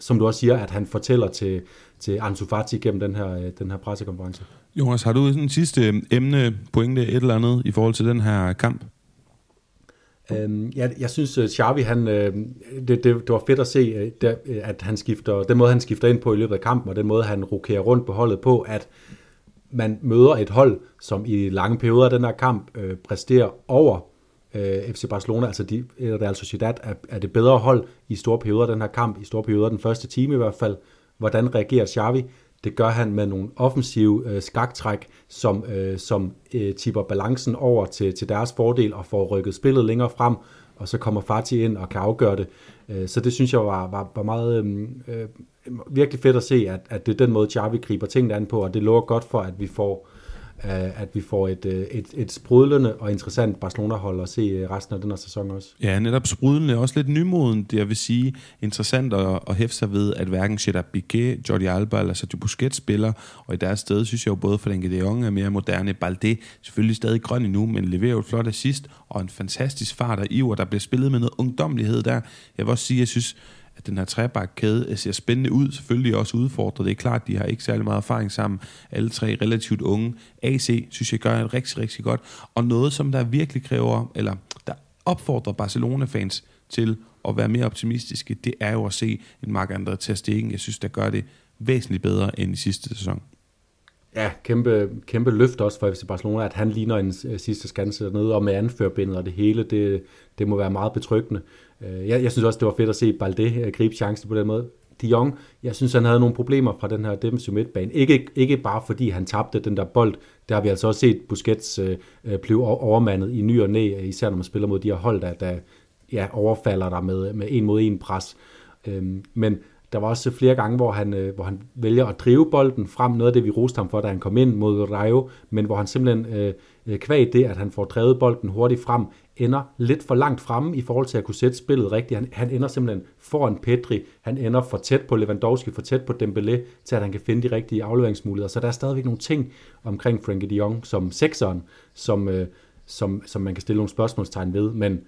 som du også siger, at han fortæller til, til Ansu Fati gennem den her, øh, den her pressekonference. Jonas, har du en sidste emne, pointe, et eller andet i forhold til den her kamp? Øhm, jeg, jeg synes, at Xavi, han, øh, det, det, det var fedt at se, øh, at han skifter, den måde, han skifter ind på i løbet af kampen, og den måde, han rokerer rundt på holdet på, at man møder et hold, som i lange perioder af den her kamp øh, præsterer over øh, FC Barcelona, altså de, Real Sociedad er, er det bedre hold i store perioder af den her kamp, i store perioder den første time i hvert fald. Hvordan reagerer Xavi? Det gør han med nogle offensive øh, skaktræk, som, øh, som øh, tipper balancen over til, til deres fordel og får rykket spillet længere frem, og så kommer Fati ind og kan afgøre det. Øh, så det synes jeg var, var, var meget øhm, øh, virkelig fedt at se, at, at det er den måde, Xavi griber tingene an på, og det lover godt for, at vi får, øh, at vi får et, øh, et, et sprudlende og interessant Barcelona-hold at se øh, resten af den her sæson også. Ja, netop sprudlende, også lidt nymoden, det jeg vil sige, interessant at, at hæfte sig ved, at hverken Gerard Piqué, Jordi Alba eller Sergio Busquets spiller, og i deres sted synes jeg jo både Frenkie de Jong er mere moderne, Balde selvfølgelig stadig grøn endnu, men leverer jo et flot assist, og en fantastisk fart og iver, der bliver spillet med noget ungdomlighed der. Jeg vil også sige, at jeg synes, den her trebakkæde øh, ser spændende ud, selvfølgelig også udfordret. Det er klart, de har ikke særlig meget erfaring sammen. Alle tre relativt unge. AC synes jeg gør det rigtig, rigtig godt. Og noget, som der virkelig kræver, eller der opfordrer Barcelona-fans til at være mere optimistiske, det er jo at se en Mark André Ter Stegen. Jeg synes, der gør det væsentligt bedre end i sidste sæson. Ja, kæmpe, kæmpe løft også for FC Barcelona, at han ligner en øh, sidste skanse dernede, og med anførbindet og det hele, det, det må være meget betryggende. Øh, jeg, jeg synes også, det var fedt at se Balde øh, gribe chancen på den måde. De Jong, jeg synes, han havde nogle problemer fra den her defensive midtbane. Ikke, ikke bare fordi han tabte den der bold. Der har vi altså også set Busquets øh, øh blive overmandet i ny og næ, især når man spiller mod de her hold, der, der ja, overfalder der med, med en mod en pres. Øhm, men der var også flere gange, hvor han, øh, hvor han vælger at drive bolden frem. Noget af det, vi roste ham for, da han kom ind mod Rayo, men hvor han simpelthen øh, kvæg det, at han får drevet bolden hurtigt frem, ender lidt for langt fremme i forhold til at kunne sætte spillet rigtigt. Han, han ender simpelthen foran Petri, han ender for tæt på Lewandowski, for tæt på Dembélé, til at han kan finde de rigtige afleveringsmuligheder. Så der er stadigvæk nogle ting omkring Frenkie de Jong som sekseren, som, øh, som, som man kan stille nogle spørgsmålstegn ved, men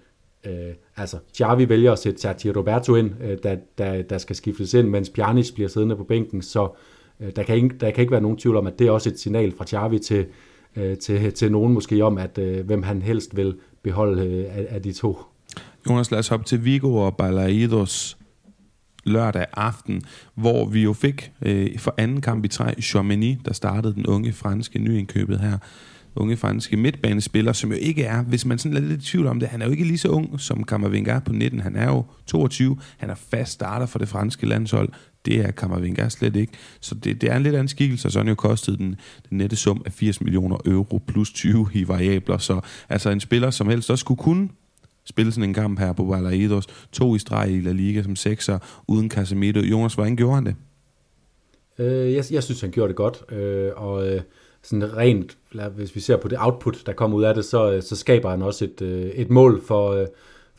Øh, altså, Xavi vælger at sætte Sergio Roberto ind, øh, der, der, der skal skiftes ind, mens Pjanic bliver siddende på bænken, så øh, der, kan ikke, der kan ikke være nogen tvivl om, at det er også et signal fra Xavi til, øh, til, til nogen måske om, at øh, hvem han helst vil beholde øh, af, af de to. Jonas, lad os hoppe til Vigo og Balaidos lørdag aften, hvor vi jo fik øh, for anden kamp i træ Chomeny, der startede den unge franske nyindkøbet her, unge franske midtbanespiller, som jo ikke er, hvis man sådan er lidt i tvivl om det, han er jo ikke lige så ung som Kammervenga på 19, han er jo 22, han er fast starter for det franske landshold, det er Kammervenga slet ikke, så det, det er en lidt anden skikkelse, og så har jo kostet den, den nette sum af 80 millioner euro plus 20 i variabler, så altså en spiller, som helst også skulle kunne spille sådan en kamp her på Valladolid. To i streg i La Liga som sekser, uden Casemiro. Jonas, hvordan gjorde han det? Øh, jeg, jeg synes, han gjorde det godt, øh, og øh, sådan rent, hvis vi ser på det output, der kommer ud af det, så, øh, så skaber han også et, øh, et mål for, øh,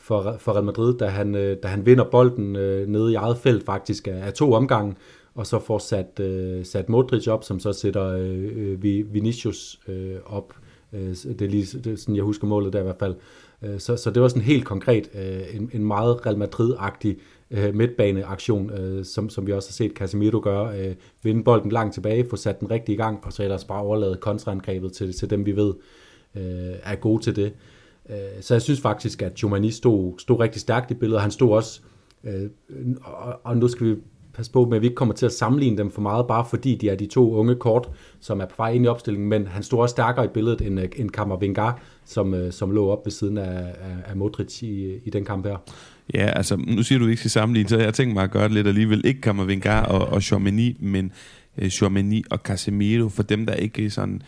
for, for Real Madrid, da han, øh, da han vinder bolden øh, nede i eget felt faktisk af, af to omgange, og så får sat, øh, sat Modric op, som så sætter øh, øh Vinicius øh, op. Øh, det er lige det er sådan, jeg husker målet der i hvert fald. Øh, så, så det var sådan helt konkret øh, en, en meget Real Madrid-agtig øh, midtbaneaktion, øh, som, som vi også har set Casemiro gøre. Øh, vinde bolden langt tilbage, få sat den rigtig i gang, og så ellers bare overlade kontraangrebet til, til dem, vi ved øh, er gode til det. Øh, så jeg synes faktisk, at Giovanni stod, stod rigtig stærkt i billedet. Han stod også, øh, og, nu skal vi passe på med, at vi ikke kommer til at sammenligne dem for meget, bare fordi de er de to unge kort, som er på vej ind i opstillingen, men han stod også stærkere i billedet end, øh, end Kammervenga, som, øh, som lå op ved siden af, af, af Modric i, i den kamp her. Ja, altså, nu siger du, at vi ikke skal sammenligne, så jeg tænker mig at gøre det lidt alligevel. Ikke Kammervenga og, og Chouameni, men uh, Chouameni og Casemiro, for dem, der ikke sådan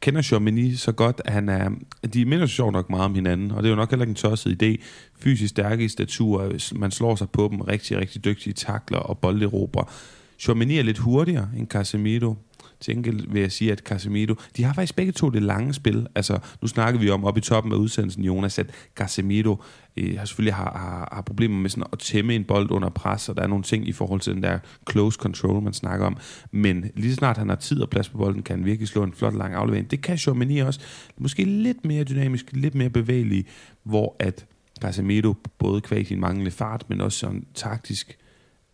kender Chomini så godt, at han er, de minder så sjovt nok meget om hinanden, og det er jo nok heller ikke en tosset idé. Fysisk stærke i statur, man slår sig på dem, rigtig, rigtig dygtige takler og bolderober. Chomini er lidt hurtigere end Casemiro, til enkelt vil jeg sige, at Casemiro, de har faktisk begge to det lange spil. Altså, nu snakker vi om op i toppen af udsendelsen, Jonas, at Casemiro øh, har selvfølgelig har, har, har problemer med sådan at tæmme en bold under pres, og der er nogle ting i forhold til den der close control, man snakker om. Men lige snart han har tid og plads på bolden, kan han virkelig slå en flot lang aflevering. Det kan Chomini også. Måske lidt mere dynamisk, lidt mere bevægelig, hvor at Casemiro både kvæg sin manglende fart, men også sådan taktisk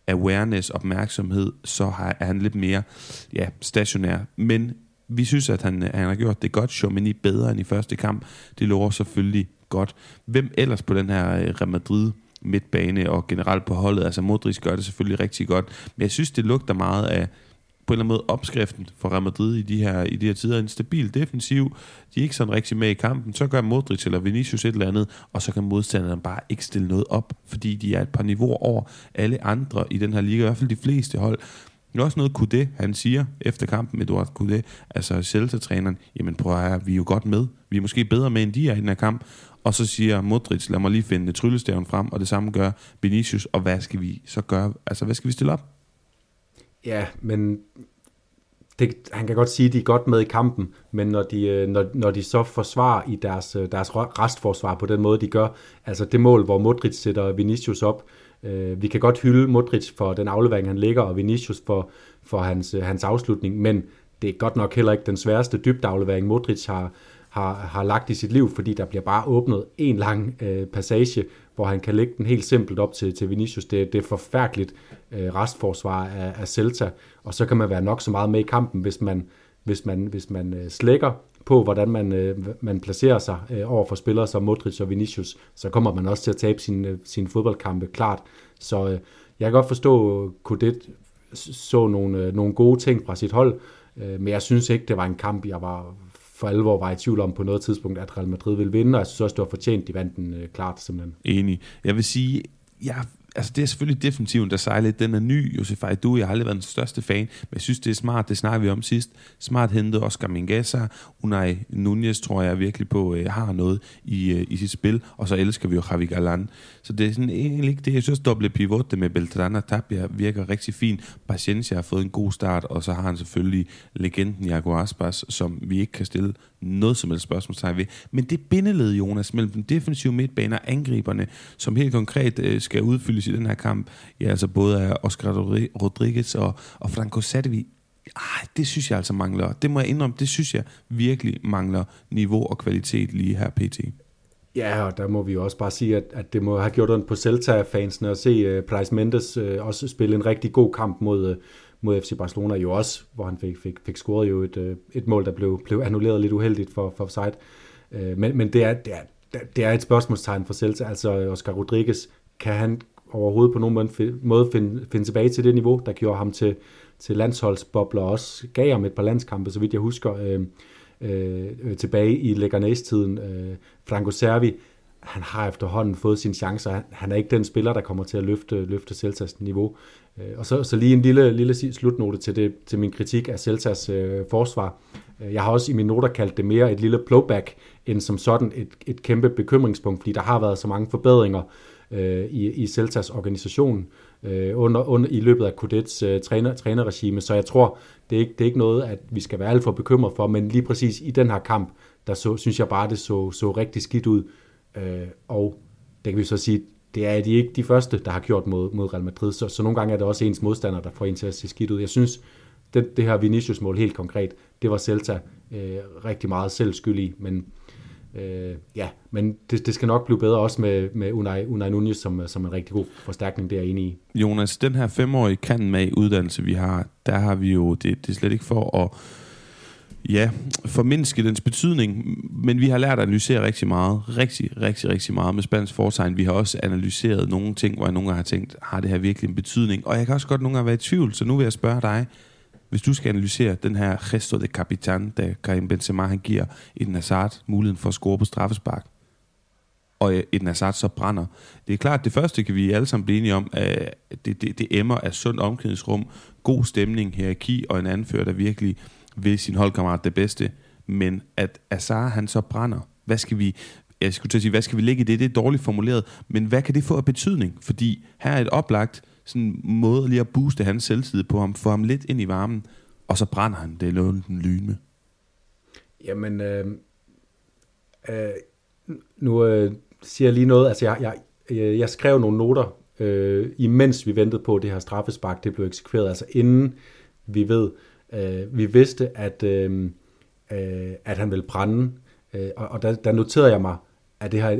awareness, opmærksomhed, så er han lidt mere ja, stationær. Men vi synes, at han, øh, han har gjort det godt. Chomini bedre end i første kamp. Det lover selvfølgelig godt. Hvem ellers på den her øh, Real Madrid midtbane og generelt på holdet? Altså Modric gør det selvfølgelig rigtig godt. Men jeg synes, det lugter meget af på en eller anden måde opskriften for Real Madrid i de her, i de her tider. En stabil defensiv, de er ikke sådan rigtig med i kampen, så gør Modric eller Vinicius et eller andet, og så kan modstanderen bare ikke stille noget op, fordi de er et par niveauer over alle andre i den her liga, i hvert fald de fleste hold. Det er også noget Kudé, han siger efter kampen med Eduard Kudé, altså Celta-træneren, jamen prøv at høre, vi er jo godt med. Vi er måske bedre med, end de er i den her kamp. Og så siger Modric, lad mig lige finde tryllestaven frem, og det samme gør Vinicius, og hvad skal vi så gøre? Altså, hvad skal vi stille op? Ja, men det, han kan godt sige, at de er godt med i kampen, men når de, øh, når, når de så forsvarer i deres, øh, deres restforsvar på den måde, de gør, altså det mål, hvor Modric sætter Vinicius op, øh, vi kan godt hylde Modric for den aflevering, han ligger, og Vinicius for, for hans, øh, hans afslutning, men det er godt nok heller ikke den sværeste dybdeaflevering, Modric har, har, har lagt i sit liv, fordi der bliver bare åbnet en lang øh, passage, hvor han kan lægge den helt simpelt op til, til Vinicius. Det, det er forfærdeligt øh, restforsvar af, af Celta, og så kan man være nok så meget med i kampen, hvis man, hvis man, hvis man øh, slækker på, hvordan man, øh, man placerer sig øh, over for spillere som Modric og Vinicius, så kommer man også til at tabe sine, øh, sin fodboldkampe, klart. Så øh, jeg kan godt forstå, at så nogle, øh, nogle gode ting fra sit hold, øh, men jeg synes ikke, det var en kamp, jeg var for alvor var i tvivl om på noget tidspunkt, at Real Madrid ville vinde, og jeg synes også, det var fortjent, de vandt den øh, klart simpelthen. Enig. Jeg vil sige, jeg altså det er selvfølgelig definitivt, der sejler lidt. Den er ny, Josef du, jeg har aldrig været den største fan, men jeg synes, det er smart, det snakker vi om sidst. Smart hentet Oscar Mingasa, Unai Nunez tror jeg virkelig på, øh, har noget i, øh, i sit spil, og så elsker vi jo Javi Galan. Så det er sådan eh, egentlig ikke det, jeg synes, doble pivot med Beltran og Tapia virker rigtig fint. Paciencia har fået en god start, og så har han selvfølgelig legenden Jago Aspas, som vi ikke kan stille noget som helst spørgsmålstegn ved. Men det bindeled, Jonas, mellem den defensive midtbane og angriberne, som helt konkret øh, skal udfyldes i den her kamp, ja, altså både af Oscar Rodriguez og, og Franco Sadevi, ah, det synes jeg altså mangler. Det må jeg indrømme, det synes jeg virkelig mangler niveau og kvalitet lige her pt. Ja, og der må vi jo også bare sige, at, at det må have gjort ondt på Celta-fansene at se øh, uh, Price Mendes uh, også spille en rigtig god kamp mod, uh, mod FC Barcelona, jo også, hvor han fik, fik, fik scoret jo et, uh, et mål, der blev, blev annulleret lidt uheldigt for, for offside. Uh, men, men det er, det er det er et spørgsmålstegn for Celta. Altså Oscar Rodriguez, kan han overhovedet på nogen måde finde, finde tilbage til det niveau, der gjorde ham til, til landsholdsbobler, og også gav ham et par landskampe, så vidt jeg husker, Uh, øh, tilbage i Leganes-tiden. Øh, Franco Servi, han har efterhånden fået sine chancer. Han er ikke den spiller, der kommer til at løfte, løfte Celtas niveau. Øh, og så, så lige en lille, lille slutnote til, det, til min kritik af Celtas øh, forsvar. Øh, jeg har også i mine noter kaldt det mere et lille blowback, end som sådan et, et kæmpe bekymringspunkt, fordi der har været så mange forbedringer øh, i, i Celtas organisation øh, Øh, under, under, i løbet af Kudets øh, træner, trænerregime, så jeg tror, det er, ikke, det er ikke noget, at vi skal være alt for bekymret for, men lige præcis i den her kamp, der så, synes jeg bare, det så, så rigtig skidt ud, øh, og det kan vi så sige, det er de ikke de første, der har gjort mod, mod Real Madrid, så, så nogle gange er det også ens modstander, der får en til at se skidt ud. Jeg synes, det, det her Vinicius-mål helt konkret, det var Celta øh, rigtig meget selv skyld i, men øh, ja, men det, det skal nok blive bedre også med, med Unai, Unai Nunez som, som en rigtig god forstærkning, derinde i. Jonas, den her femårige kan med uddannelse, vi har, der har vi jo, det, det er slet ikke for at ja, formindske dens betydning, men vi har lært at analysere rigtig meget, rigtig, rigtig, rigtig meget med spansk foretegn. Vi har også analyseret nogle ting, hvor jeg nogle gange har tænkt, har det her virkelig en betydning? Og jeg kan også godt nogle gange være i tvivl, så nu vil jeg spørge dig, hvis du skal analysere den her gesto de capitan, da Karim Benzema han giver Eden Hazard muligheden for at score på straffespark, og øh, Eden Hazard så brænder. Det er klart, at det første kan vi alle sammen blive enige om, at det, det, det emmer af sund omklædningsrum, god stemning, hierarki og en anfører, der virkelig vil sin holdkammerat det bedste. Men at Hazard han så brænder, hvad skal vi, jeg skulle til at sige, hvad skal vi lægge i det? Det er dårligt formuleret, men hvad kan det få af betydning? Fordi her er et oplagt sådan måde lige at booste hans selvtid på ham, få ham lidt ind i varmen, og så brænder han det noget den lyne. Jamen, øh, øh, nu øh, siger jeg lige noget, altså jeg, jeg, jeg, jeg skrev nogle noter, øh, imens vi ventede på, at det her straffespark det blev eksekveret, altså inden vi ved, øh, vi vidste, at, øh, øh, at han ville brænde, øh, og, og der, der noterede jeg mig, at det her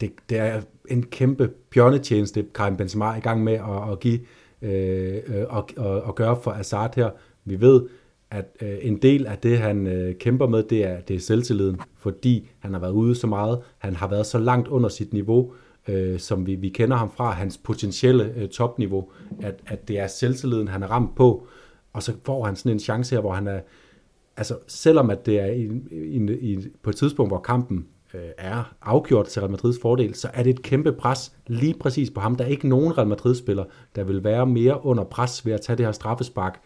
det, det er en kæmpe bjørnetjeneste, Karim Benzema er i gang med at, at give øh, øh og, og, og gøre for Assad her. Vi ved, at øh, en del af det, han øh, kæmper med, det er, det er selvtilliden, fordi han har været ude så meget, han har været så langt under sit niveau, øh, som vi, vi kender ham fra, hans potentielle øh, topniveau, at, at det er selvtilliden, han er ramt på, og så får han sådan en chance her, hvor han er, altså selvom at det er i, i, i, på et tidspunkt, hvor kampen Øh, er afgjort til Real Madrids fordel, så er det et kæmpe pres lige præcis på ham. Der er ikke nogen Real Madrid-spiller, der vil være mere under pres ved at tage det her straffespark.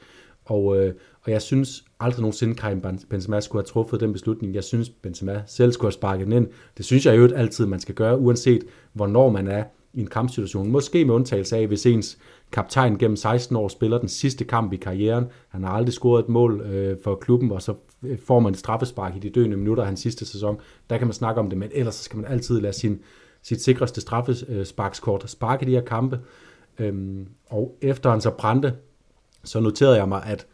Og, øh, og jeg synes aldrig nogensinde, Karim Benzema skulle have truffet den beslutning. Jeg synes, Benzema selv skulle have sparket den ind. Det synes jeg jo altid, man skal gøre, uanset hvornår man er i en kampsituation. Måske med undtagelse af, hvis ens kaptajn gennem 16 år spiller den sidste kamp i karrieren. Han har aldrig scoret et mål øh, for klubben, og så får man et straffespark i de døende minutter af hans sidste sæson. Der kan man snakke om det, men ellers så skal man altid lade sin, sit sikreste straffesparkskort sparke de her kampe. Øhm, og efter han så brændte, så noterede jeg mig, at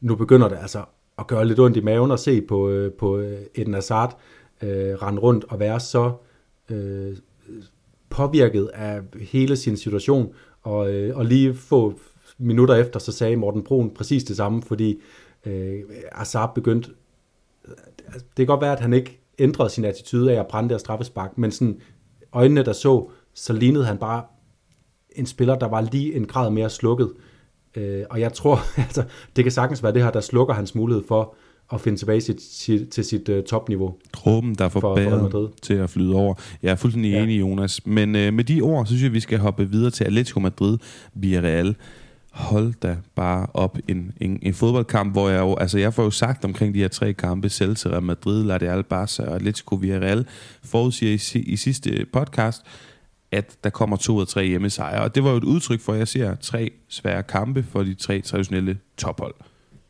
nu begynder det altså at gøre lidt ondt i maven at se på, øh, på øh, Eden Hazard øh, rende rundt og være så øh, påvirket af hele sin situation, og, øh, og lige få minutter efter, så sagde Morten Brun præcis det samme, fordi øh, Azar begyndte, det kan godt være, at han ikke ændrede sin attitude af at brænde der straffespark, men sådan øjnene, der så, så lignede han bare en spiller, der var lige en grad mere slukket. Øh, og jeg tror, altså, det kan sagtens være det her, der slukker hans mulighed for at finde tilbage sit, sit, til sit uh, topniveau. Dråben, der får for, for til at flyde over. Jeg er fuldstændig ja. enig, Jonas. Men uh, med de ord, så synes jeg, vi skal hoppe videre til Atletico Madrid via Real. Hold da bare op en, en, en fodboldkamp, hvor jeg jo, altså jeg får jo sagt omkring de her tre kampe, Celta, Real Madrid, La Real Barca og Atletico Villarreal, forudsiger i, i sidste podcast, at der kommer to af tre hjemmesejre. Og det var jo et udtryk for, at jeg ser tre svære kampe for de tre traditionelle tophold.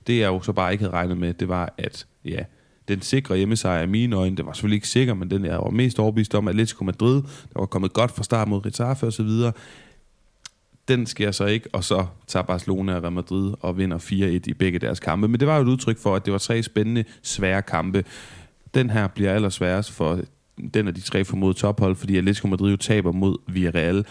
Det jeg jo så bare ikke havde regnet med, det var, at ja, den sikre hjemmesejr i mine øjne, det var selvfølgelig ikke sikker, men den jeg var mest overbevist om, Atletico Madrid, der var kommet godt fra start mod Retafe og så videre, den sker så ikke, og så tager Barcelona og Real Madrid og vinder 4-1 i begge deres kampe. Men det var jo et udtryk for, at det var tre spændende, svære kampe. Den her bliver allersværest for den af de tre formodede tophold, fordi Atletico Madrid jo taber mod Villarreal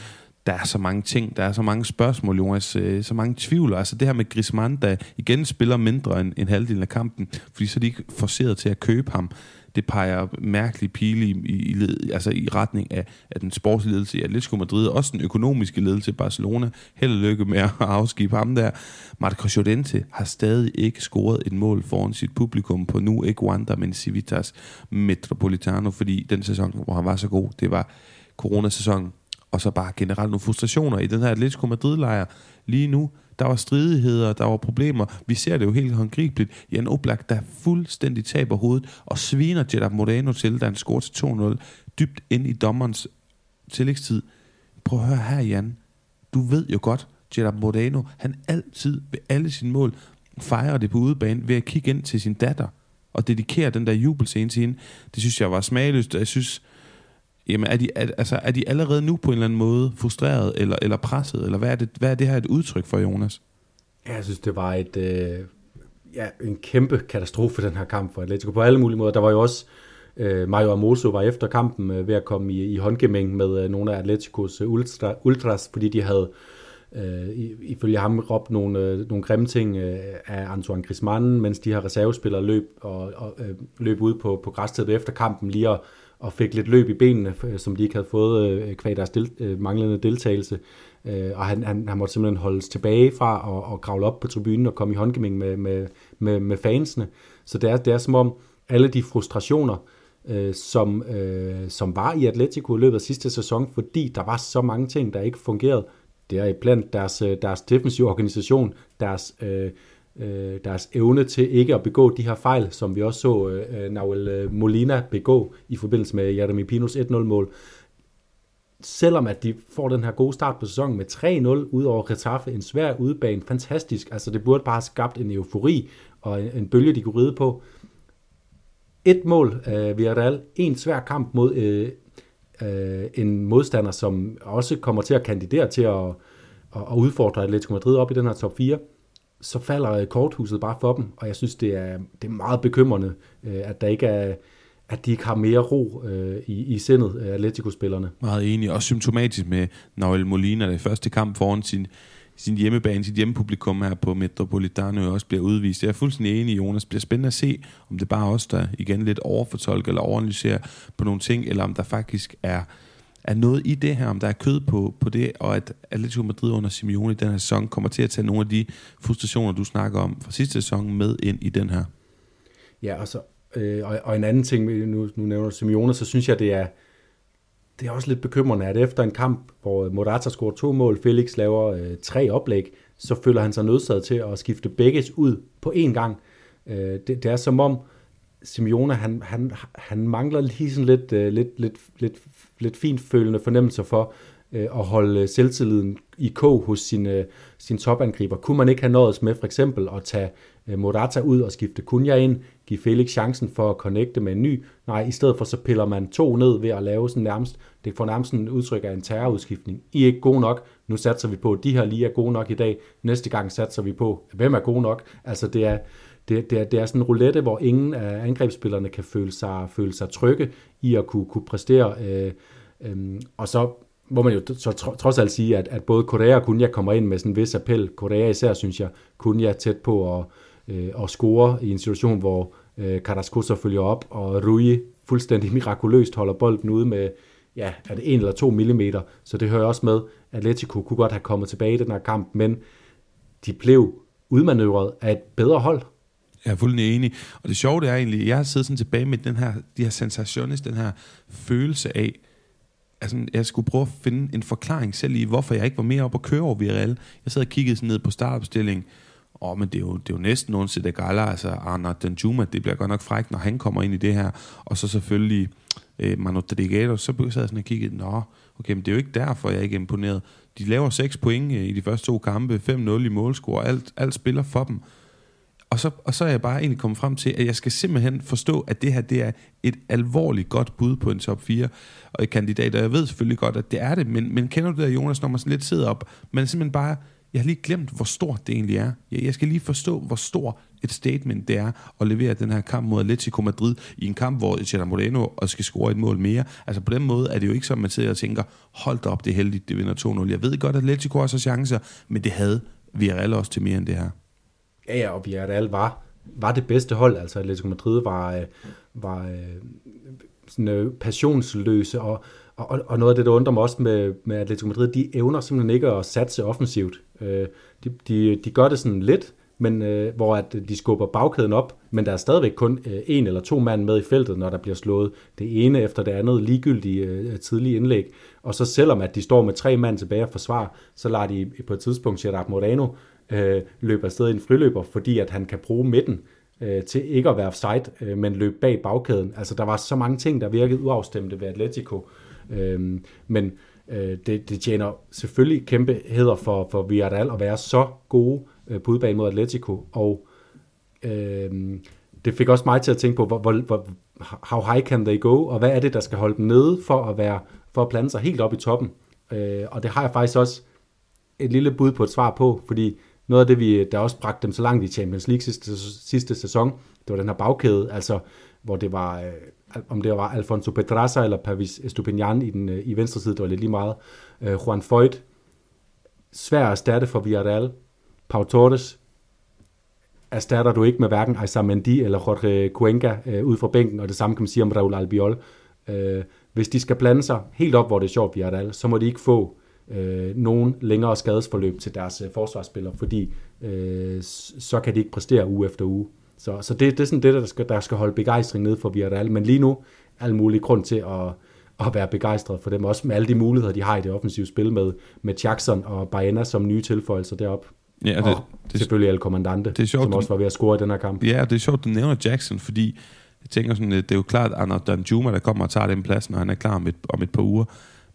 der er så mange ting, der er så mange spørgsmål, Jonas, øh, så mange tvivl. Altså det her med Griezmann, der igen spiller mindre end en halvdel af kampen, fordi så er de ikke forceret til at købe ham. Det peger mærkeligt pile i, i, i, altså i retning af, af den sportslige ledelse i Atletico Madrid, og også den økonomiske ledelse i Barcelona. Held og lykke med at afskibe ham der. Marco Llorente har stadig ikke scoret et mål foran sit publikum på nu ikke Wanda, men Civitas Metropolitano, fordi den sæson, hvor han var så god, det var coronasæsonen og så bare generelt nogle frustrationer i den her Atletico Madrid-lejr lige nu. Der var stridigheder, der var problemer. Vi ser det jo helt håndgribeligt. Jan Oblak, der fuldstændig taber hovedet og sviner Jeddah Moreno til, da han scorer til 2-0 dybt ind i dommerens tillægstid. Prøv at høre her, Jan. Du ved jo godt, Jeddah Moreno, han altid ved alle sine mål fejrer det på udebane ved at kigge ind til sin datter og dedikere den der jubelscene til hende. Det synes jeg var smagløst, jeg synes, Jamen, er de, er, altså, er de allerede nu på en eller anden måde frustreret eller, eller presset? Eller hvad er, det, hvad er det her et udtryk for, Jonas? Ja, jeg synes, det var et, øh, ja, en kæmpe katastrofe, den her kamp for Atletico på alle mulige måder. Der var jo også, øh, Mario Amoso var efter kampen øh, ved at komme i, i håndgemæng med øh, nogle af Atleticos øh, ultra, ultras, fordi de havde øh, ifølge ham råbt nogle, øh, nogle grimme ting øh, af Antoine Griezmann, mens de her reservespillere løb, og, og øh, løb ud på, på græstedet efter kampen lige at og fik lidt løb i benene, øh, som de ikke havde fået øh, kvæg deres del, øh, manglende deltagelse. Øh, og han, han, han måtte simpelthen holdes tilbage fra at, at kravle op på tribunen og komme i håndgemæng med, med, med, med fansene. Så det er, det er som om alle de frustrationer, øh, som, øh, som var i Atletico i løbet af sidste sæson, fordi der var så mange ting, der ikke fungerede. Det er blandt deres, øh, deres defensive organisation, deres øh, øh, deres evne til ikke at begå de her fejl, som vi også så øh, øh Nahuel øh, Molina begå i forbindelse med Jeremy Pinos 1-0-mål. Selvom at de får den her gode start på sæsonen med 3-0 ud over Getafe, en svær udebane, fantastisk. Altså det burde bare have skabt en eufori og en, en bølge, de kunne ride på. Et mål af øh, Villarreal, en svær kamp mod øh, øh, en modstander, som også kommer til at kandidere til at, at, at udfordre Atletico Madrid op i den her top 4 så falder øh, korthuset bare for dem, og jeg synes, det er, det er meget bekymrende, øh, at der ikke er, at de ikke har mere ro øh, i, i sindet øh, Atletico-spillerne. Meget enig, og symptomatisk med Noel Molina, der i første kamp foran sin, sin hjemmebane, sit hjemmepublikum her på Metropolitano også bliver udvist. Jeg er fuldstændig enig, Jonas. Det bliver spændende at se, om det bare også der igen lidt overfortolker eller overanalyserer på nogle ting, eller om der faktisk er er noget i det her, om der er kød på, på det, og at Atletico Madrid under Simeone i den her sæson kommer til at tage nogle af de frustrationer, du snakker om fra sidste sæson, med ind i den her. Ja, og, så, øh, og, og en anden ting, nu, nu nævner du Simeone, så synes jeg, det er, det er også lidt bekymrende, at efter en kamp, hvor Morata scorer to mål, Felix laver øh, tre oplæg, så føler han sig nødsaget til at skifte begge ud på én gang. Øh, det, det er som om, Simeone, han, han, han mangler lige sådan lidt, øh, lidt, lidt, lidt, lidt fint følende fornemmelser for øh, at holde øh, selvtilliden i kog hos sin, øh, sin topangriber. Kunne man ikke have nået med for eksempel at tage Morata ud og skifte Kunja ind, give Felix chancen for at connecte med en ny? Nej, i stedet for så piller man to ned ved at lave sådan nærmest, det får nærmest en udtryk af en terrorudskiftning. I er ikke gode nok, nu satser vi på, at de her lige er gode nok i dag, næste gang satser vi på, hvem er gode nok? Altså det er, det, det, er, det er sådan en roulette, hvor ingen af angrebsspillerne kan føle sig, føle sig trygge i at kunne, kunne præstere. Øh, øh, og så må man jo så trods alt sige, at, at både Korea og Kunja kommer ind med sådan en vis appel. Korea især, synes jeg, Kunja tæt på at, øh, at score i en situation, hvor øh, Carrasco så følger op, og Rui fuldstændig mirakuløst holder bolden ude med, ja, er det en eller to millimeter, så det hører også med. Atletico kunne godt have kommet tilbage i den her kamp, men de blev udmanøvreret af et bedre hold, jeg er fuldstændig enig. Og det sjove det er egentlig, jeg har siddet sådan tilbage med den her, de her sensationer, den her følelse af, altså, jeg skulle prøve at finde en forklaring selv i, hvorfor jeg ikke var mere op at køre over Villarreal. Jeg sad og kiggede sådan ned på startopstillingen, Åh, oh, men det er jo, det er jo næsten nogen til det gala, altså Arna Danjuma, det bliver godt nok frækt, når han kommer ind i det her. Og så selvfølgelig øh, Manu Trigato, så sad jeg sådan og kiggede, nå, okay, men det er jo ikke derfor, jeg er ikke imponeret. De laver 6 point øh, i de første to kampe, 5-0 i målscore, alt, alt spiller for dem. Og så, og så er jeg bare egentlig kommet frem til, at jeg skal simpelthen forstå, at det her det er et alvorligt godt bud på en top 4 og et kandidat. Og jeg ved selvfølgelig godt, at det er det, men, men kender du det, Jonas, når man sådan lidt sidder op, man simpelthen bare jeg har lige glemt, hvor stort det egentlig er. Jeg, jeg skal lige forstå, hvor stor et statement det er at levere den her kamp mod Atletico Madrid i en kamp, hvor Gerard Moreno skal score et mål mere. Altså på den måde er det jo ikke som, man sidder og tænker, hold da op, det er heldigt, det vinder 2-0. Jeg ved godt, at Atletico også har chancer, men det havde Villarreal også til mere end det her. Ja, ja, og Villarreal var, var det bedste hold. Altså Atletico Madrid var, øh, var øh, sådan, øh, passionsløse, og, og, og noget af det, der undrer mig også med, med Atletico Madrid, de evner simpelthen ikke at satse offensivt. Øh, de, de, de gør det sådan lidt, men øh, hvor at de skubber bagkæden op, men der er stadigvæk kun øh, en eller to mand med i feltet, når der bliver slået det ene efter det andet ligegyldige øh, tidlige indlæg. Og så selvom at de står med tre mand tilbage og forsvar, så lader de på et tidspunkt Gerard Moreno øh, løbe afsted i en friløber, fordi at han kan bruge midten øh, til ikke at være offside, øh, men løbe bag bagkæden. Altså der var så mange ting, der virkede uafstemte ved Atletico. Øh, men øh, det, det tjener selvfølgelig kæmpe heder for, for Villarreal at være så gode øh, på udbane mod Atletico, og øh, det fik også mig til at tænke på, hvor, hvor, hvor, how high can they go, og hvad er det, der skal holde dem nede for at, være, for at plante sig helt op i toppen. Øh, og det har jeg faktisk også et lille bud på et svar på, fordi noget af det, vi, der også bragte dem så langt i Champions League sidste, sidste sæson, det var den her bagkæde, altså hvor det var, øh, om det var Alfonso Pedraza eller Pavis Estupinian i, den, øh, i venstre side, det var lidt lige meget. Øh, Juan Foyt, svær at erstatte for Villarreal. Pau Torres, erstatter du ikke med hverken Aisa Mendy eller Jorge Cuenca øh, ud fra bænken, og det samme kan man sige om Raul Albiol. Øh, hvis de skal blande sig helt op, hvor det er sjovt, Villarreal, så må de ikke få øh, nogen længere skadesforløb til deres øh, forsvarsspillere, fordi øh, så kan de ikke præstere uge efter uge. Så, så det, det er sådan det, der skal, der skal holde begejstring ned for Villarreal. Men lige nu alle mulige grund til at, at være begejstret for dem, også med alle de muligheder, de har i det offensive spil med, med Jackson og Baena som nye tilføjelser derop. Ja, det, og det, selvfølgelig El Commandante, det er sjovt, som også var ved at score i den her kamp. Ja, det er sjovt, du nævner Jackson, fordi jeg tænker sådan, det er jo klart, at Arnold Danjuma, der kommer og tager den plads, når han er klar om et, om et par uger.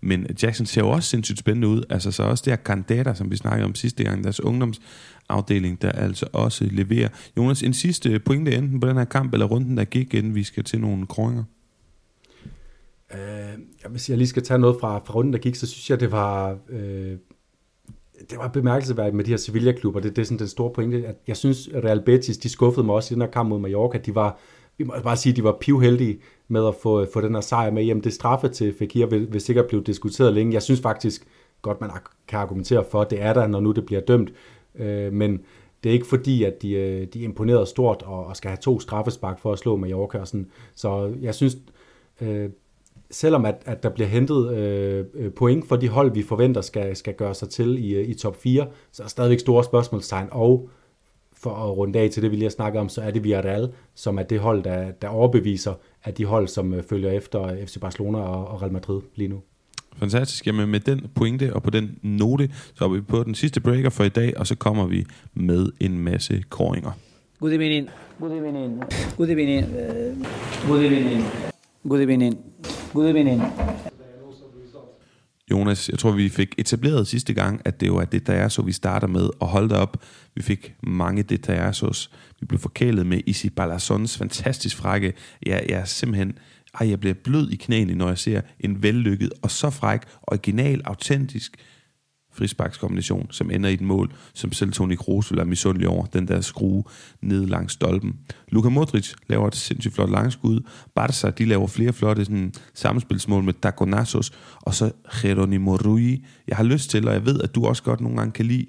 Men Jackson ser jo også sindssygt spændende ud. Altså så også det her kandidater, som vi snakkede om sidste gang, deres ungdomsafdeling, der altså også leverer. Jonas, en sidste pointe enten på den her kamp, eller runden, der gik, inden vi skal til nogle kroninger. Uh, hvis jeg lige skal tage noget fra, fra runden, der gik, så synes jeg, det var... Uh, det var bemærkelsesværdigt med de her Sevilla-klubber. Det, det er sådan den store pointe. At jeg synes, Real Betis, de skuffede mig også i den her kamp mod Mallorca. De var, vi må bare sige, de var pivheldige med at få, få den her sejr med hjem. Det straffe til Fekir vil, vil sikkert blive diskuteret længe. Jeg synes faktisk godt, man kan argumentere for, at det er der, når nu det bliver dømt. Øh, men det er ikke fordi, at de, øh, de imponerede stort og, og skal have to straffespark for at slå Mallorca. Sådan. Så jeg synes, øh, selvom at, at der bliver hentet øh, øh point for de hold, vi forventer skal, skal gøre sig til i, øh, i top 4, så er der stadigvæk store spørgsmålstegn. Og for at runde af til det, vi lige har snakket om, så er det Villarreal, som er det hold, der, der overbeviser af de hold, som øh, følger efter FC Barcelona og, og Real Madrid lige nu. Fantastisk. Jamen med den pointe og på den note, så er vi på den sidste breaker for i dag, og så kommer vi med en masse koringer. Good evening. Good evening. Good evening. Good evening. Good evening. Good evening. Jonas, jeg tror, vi fik etableret sidste gang, at det jo er det, der er så, vi starter med. Og hold op, vi fik mange det, der er så. Vi blev forkælet med Isi Balasons fantastisk frække. Jeg, jeg er simpelthen... Ej, jeg bliver blød i knæene, når jeg ser en vellykket og så fræk, original, autentisk frisparkskombination, som ender i et mål, som selv Toni Kroos vil være misundelig over, den der skrue ned langs stolpen. Luka Modric laver et sindssygt flot langskud. Barca, de laver flere flotte sådan, samspilsmål med Dagonassos, og så Geronimo Rui. Jeg har lyst til, og jeg ved, at du også godt nogle gange kan lide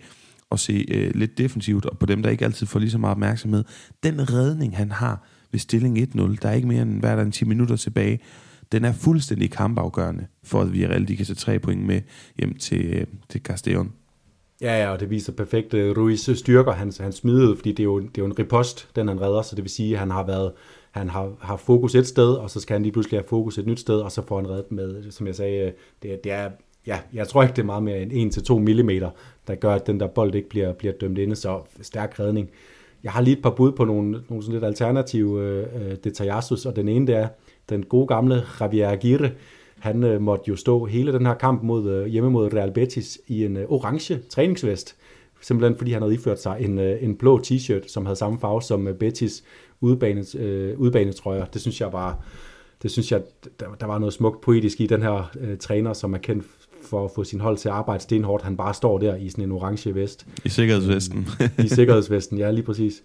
at se øh, lidt defensivt, og på dem, der ikke altid får lige så meget opmærksomhed. Den redning, han har ved stilling 1-0, der er ikke mere end hver der 10 minutter tilbage, den er fuldstændig kampafgørende, for at Villarreal de kan tage tre point med hjem til, øh, til Castellon. Ja, ja, og det viser perfekt Ruiz styrker hans, hans smidighed, fordi det er, jo, det er jo en ripost, den han redder, så det vil sige, at han har været han har, har fokus et sted, og så skal han lige pludselig have fokus et nyt sted, og så får han reddet med, som jeg sagde, øh, det, det er, ja, jeg tror ikke, det er meget mere end 1-2 mm, der gør, at den der bold ikke bliver, bliver dømt inde, så stærk redning. Jeg har lige et par bud på nogle, nogle sådan lidt alternative øh, øh detaljasus, og den ene det er, den gode gamle Javier Aguirre, han øh, måtte jo stå hele den her kamp mod, øh, hjemme mod Real Betis i en øh, orange træningsvest, simpelthen fordi han havde iført sig en, øh, en blå t-shirt, som havde samme farve som øh, Betis udbanes, øh, udbanetrøjer. Det synes jeg var, det synes jeg, der, der var noget smukt poetisk i den her øh, træner, som er kendt for at få sin hold til at arbejde stenhårdt. Han bare står der i sådan en orange vest. I sikkerhedsvesten. I sikkerhedsvesten, ja, lige præcis.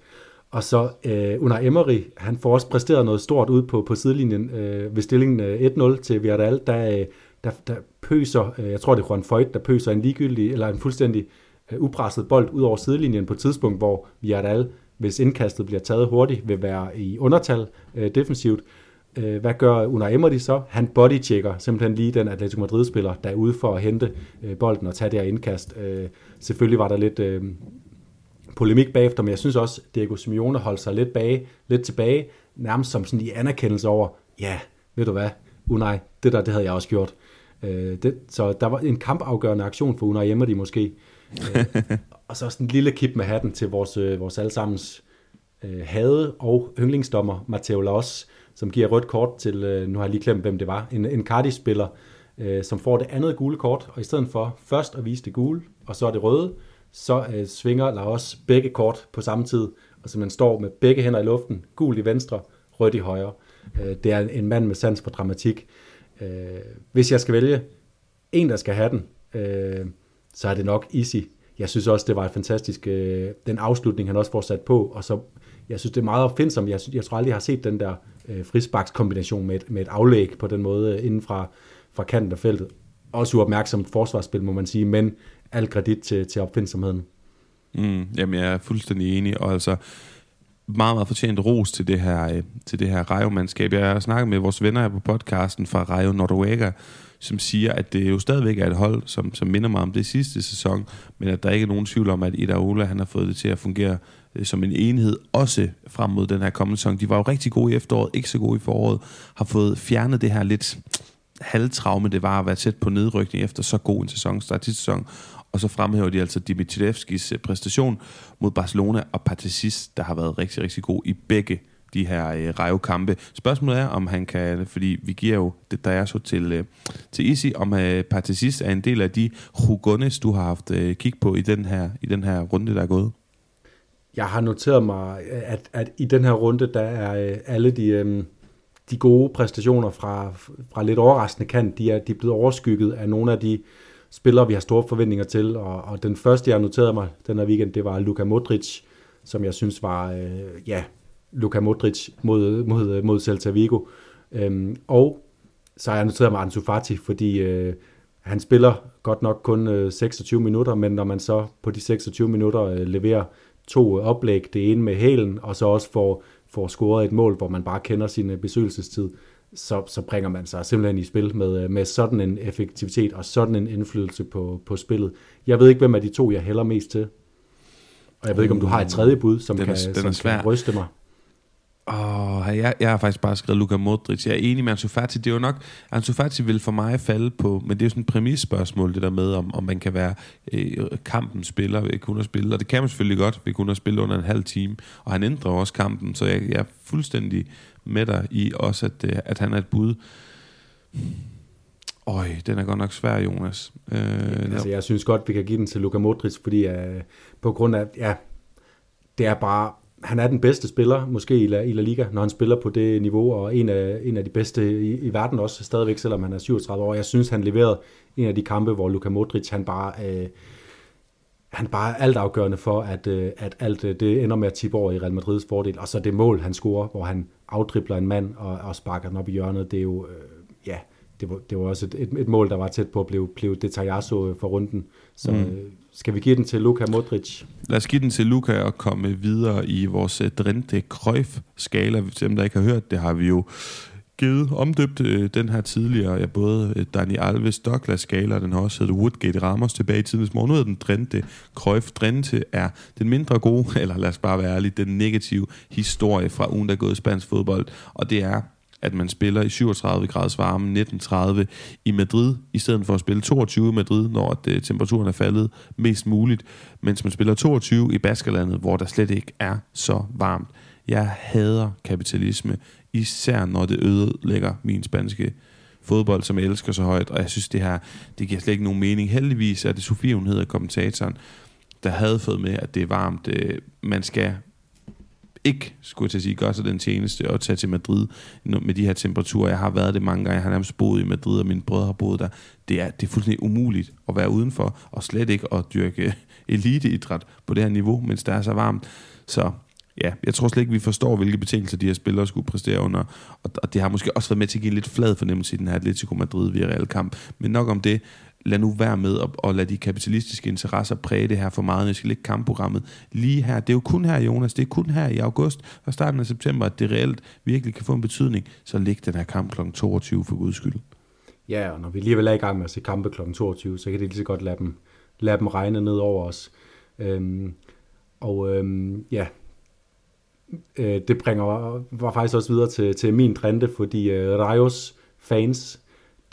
Og så øh, under Emery, han får også præsteret noget stort ud på, på sidelinjen øh, ved stillingen øh, 1-0 til Villarreal, der, øh, der, der pøser, øh, jeg tror det er Juan Foyt, der pøser en ligegyldig, eller en fuldstændig øh, upresset bold ud over sidelinjen på et tidspunkt, hvor Villarreal, hvis indkastet bliver taget hurtigt, vil være i undertal øh, defensivt. Øh, hvad gør Unai Emery så? Han bodychecker simpelthen lige den Atletico Madrid-spiller, der er ude for at hente øh, bolden og tage det her indkast. Øh, selvfølgelig var der lidt øh, polemik bagefter, men jeg synes også, Diego Simeone holdt sig lidt, bag, lidt tilbage, nærmest som sådan i anerkendelse over, ja, ved du hvad, Unai, det der, det havde jeg også gjort. Øh, det, så der var en kampafgørende aktion for Unai Emery måske. Øh, og så sådan en lille kip med hatten til vores, øh, vores allesammens øh, hade og yndlingsdommer, Matteo Laos, som giver rødt kort til, øh, nu har jeg lige glemt, hvem det var, en, en Cardiff-spiller, øh, som får det andet gule kort, og i stedet for først at vise det gule, og så er det røde, så øh, svinger Laos begge kort på samme tid, og så man står med begge hænder i luften, gul i venstre, rødt i højre. Øh, det er en mand med sans for dramatik. Øh, hvis jeg skal vælge en, der skal have den, øh, så er det nok Easy. Jeg synes også, det var et fantastisk, øh, den afslutning, han også får sat på, og så, jeg synes, det er meget opfindsomt. Jeg, jeg tror aldrig, jeg har set den der øh, frisbakskombination med et, med et aflæg på den måde øh, inden fra, fra kanten af feltet. Også uopmærksomt forsvarsspil, må man sige, men al kredit til, til opfindsomheden. Mm, jamen, jeg er fuldstændig enig, og altså meget, meget fortjent ros til det her, øh, til det her Rayo-mandskab. Jeg har snakket med vores venner her på podcasten fra Rayo Noruega, som siger, at det jo stadigvæk er et hold, som, som minder mig om det sidste sæson, men at der ikke er nogen tvivl om, at Ida Ola, han har fået det til at fungere øh, som en enhed, også frem mod den her kommende sæson. De var jo rigtig gode i efteråret, ikke så gode i foråret, har fået fjernet det her lidt halvtraume, det var at være tæt på nedrykning efter så god en sæson, start sæson. Og så fremhæver de altså Dimitrievskis øh, præstation mod Barcelona og Patesis, der har været rigtig, rigtig god i begge de her øh, rejekampe. Spørgsmålet er, om han kan, fordi vi giver jo det, der er så til, øh, til Isi, om øh, Patesis er en del af de Hugones, du har haft øh, kig på i den, her, i den her runde, der er gået. Jeg har noteret mig, øh, at, at i den her runde, der er øh, alle de, øh, de gode præstationer fra, fra lidt overraskende kant, de er, de er blevet overskygget af nogle af de spillere, vi har store forventninger til. Og, og den første, jeg noterede mig den her weekend, det var Luka Modric, som jeg synes var, øh, ja, Luka Modric mod, mod, mod Celta Vigo. Øhm, og så har jeg noteret mig Ansu Fati, fordi øh, han spiller godt nok kun øh, 26 minutter, men når man så på de 26 minutter øh, leverer to oplæg, det ene med hælen, og så også får, får scoret et mål, hvor man bare kender sin øh, besøgelsestid, så, så bringer man sig simpelthen i spil med, øh, med sådan en effektivitet og sådan en indflydelse på, på spillet. Jeg ved ikke, hvem af de to, jeg hælder mest til. Og jeg ved ikke, om du har et tredje bud, som, den er, kan, den som kan ryste mig. Oh, jeg, jeg har faktisk bare skrevet Luka Modric. Jeg er enig med Ansu Fati. Det er jo nok, Ansu Fati vil for mig falde på, men det er jo sådan et præmisspørgsmål, det der med, om, om man kan være øh, kampens spiller ved kun at spille. Og det kan man selvfølgelig godt ved kun at spille under en halv time. Og han ændrer også kampen, så jeg, jeg er fuldstændig med dig i også, at, øh, at han er et bud. Øj, den er godt nok svær, Jonas. Øh, ja, altså, jeg synes godt, vi kan give den til Luka Modric, fordi uh, på grund af, ja, det er bare, han er den bedste spiller, måske i La, i La Liga, når han spiller på det niveau, og en af, en af de bedste i, i verden også, stadigvæk, selvom han er 37 år. Jeg synes, han leverede en af de kampe, hvor Luka Modric, han bare... Uh, han er bare alt afgørende for, at, at alt det ender med at tippe over i Real Madrids fordel. Og så det mål, han scorer, hvor han afdribler en mand og, og sparker den op i hjørnet, det er jo, øh, ja, det var, det var også et, et, et mål, der var tæt på at blive, blive detaljasso for runden. Så mm. øh, skal vi give den til Luka Modric? Lad os give den til Luka og komme videre i vores eh, Drente Cruyff-skala. Dem, der ikke har hørt det, har vi jo givet omdøbt øh, den her tidligere, ja, både eh, Dani Alves Douglas skala, den har også heddet Woodgate Ramos tilbage i tidens morgen. Nu hedder den Drente Cruyff. Drente er den mindre gode, eller lad os bare være ærlige, den negative historie fra ugen, der er gået i spansk fodbold. Og det er, at man spiller i 37 graders varme 1930 i Madrid, i stedet for at spille 22 i Madrid, når det, øh, temperaturen er faldet mest muligt, mens man spiller 22 i Baskerlandet, hvor der slet ikke er så varmt. Jeg hader kapitalisme især når det ødelægger min spanske fodbold, som jeg elsker så højt, og jeg synes, det her, det giver slet ikke nogen mening. Heldigvis er det Sofie, hun hedder kommentatoren, der havde fået med, at det er varmt. Øh, man skal ikke, skulle jeg til at sige, gør sig den tjeneste at tage til Madrid med de her temperaturer. Jeg har været det mange gange. Jeg har nærmest boet i Madrid, og mine brødre har boet der. Det er, det er fuldstændig umuligt at være udenfor, og slet ikke at dyrke eliteidræt på det her niveau, mens det er så varmt. Så ja, jeg tror slet ikke, vi forstår, hvilke betingelser de her spillere skulle præstere under. Og, og det har måske også været med til at give en lidt flad fornemmelse i den her Atletico Madrid-Villarreal-kamp. Men nok om det lad nu være med at, at lade de kapitalistiske interesser præge det her for meget, når skal lægge kampprogrammet lige her. Det er jo kun her, Jonas, det er kun her i august og starten af september, at det reelt virkelig kan få en betydning. Så læg den her kamp kl. 22 for guds skyld. Ja, og når vi alligevel er i gang med at se kampe kl. 22, så kan det lige så godt lade dem, lade dem regne ned over os. Øhm, og øhm, ja, øh, det bringer var faktisk også videre til, til min trende, fordi øh, Rajos fans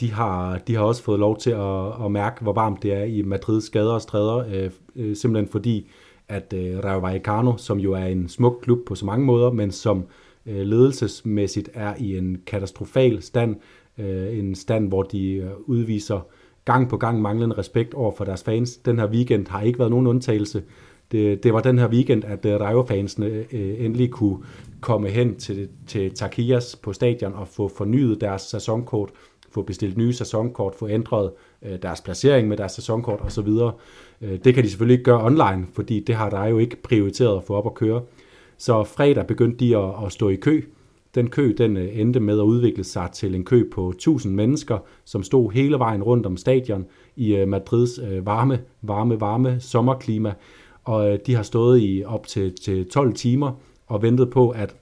de har, de har også fået lov til at, at mærke, hvor varmt det er i Madrids gader og stræder, øh, øh, simpelthen fordi, at øh, Rayo Vallecano, som jo er en smuk klub på så mange måder, men som øh, ledelsesmæssigt er i en katastrofal stand, øh, en stand, hvor de øh, udviser gang på gang manglende respekt over for deres fans. Den her weekend har ikke været nogen undtagelse. Det, det var den her weekend, at øh, Rayo-fansene øh, endelig kunne komme hen til, til Takias på stadion og få fornyet deres sæsonkort få bestilt nye sæsonkort, få ændret øh, deres placering med deres sæsonkort osv. Øh, det kan de selvfølgelig ikke gøre online, fordi det har der jo ikke prioriteret at få op at køre. Så fredag begyndte de at, at stå i kø. Den kø den øh, endte med at udvikle sig til en kø på 1000 mennesker, som stod hele vejen rundt om stadion i øh, Madrids øh, varme, varme, varme sommerklima. Og de har stået i op til, til 12 timer og ventet på, at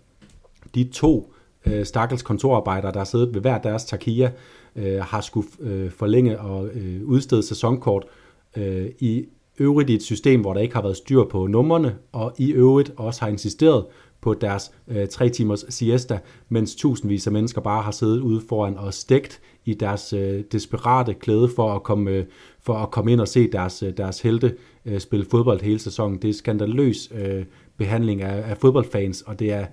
de to øh, stakkels kontorarbejdere, der har siddet ved hver deres takia, øh, har skulle øh, forlænge og øh, udstede sæsonkort øh, i øvrigt i et system, hvor der ikke har været styr på numrene, og i øvrigt også har insisteret på deres øh, tre timers siesta, mens tusindvis af mennesker bare har siddet ude foran og stegt i deres øh, desperate klæde for at komme øh, for at komme ind og se deres øh, deres helte øh, spille fodbold hele sæsonen. Det er skandaløs øh, behandling af, af fodboldfans, og det er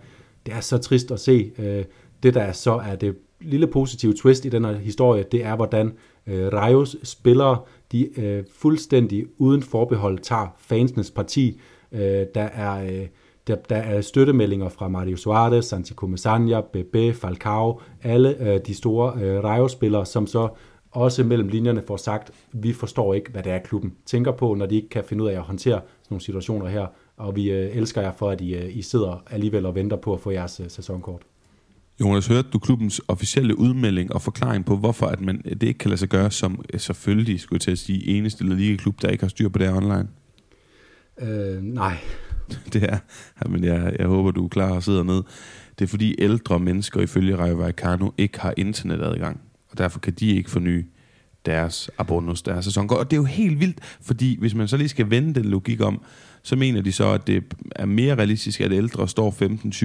det er så trist at se. Øh, det der så er det lille positive twist i den her historie, det er, hvordan øh, spillere, de øh, fuldstændig uden forbehold tager fansenes parti. Øh, der er... Øh, der, der er støttemeldinger fra Mario Suarez, Santi Mesania, Bebe, Falcao, alle øh, de store øh, Rayo-spillere, som så også mellem linjerne får sagt, vi forstår ikke, hvad det er, klubben tænker på, når de ikke kan finde ud af at håndtere sådan nogle situationer her, og vi øh, elsker jer for, at I, øh, I sidder alligevel og venter på at få jeres øh, sæsonkort. Jonas, hørte du klubbens officielle udmelding og forklaring på, hvorfor at man, det ikke kan lade sig gøre som selvfølgelig, skulle jeg til at sige, eneste eller lige klub, der ikke har styr på det her online? Øh, nej. Det er, men jeg, jeg håber, du er klar og sidder ned. Det er fordi ældre mennesker ifølge Rayo Vallecano ikke har internetadgang, og derfor kan de ikke forny deres abonnos, deres sæson. Og det er jo helt vildt, fordi hvis man så lige skal vende den logik om, så mener de så, at det er mere realistisk, at ældre står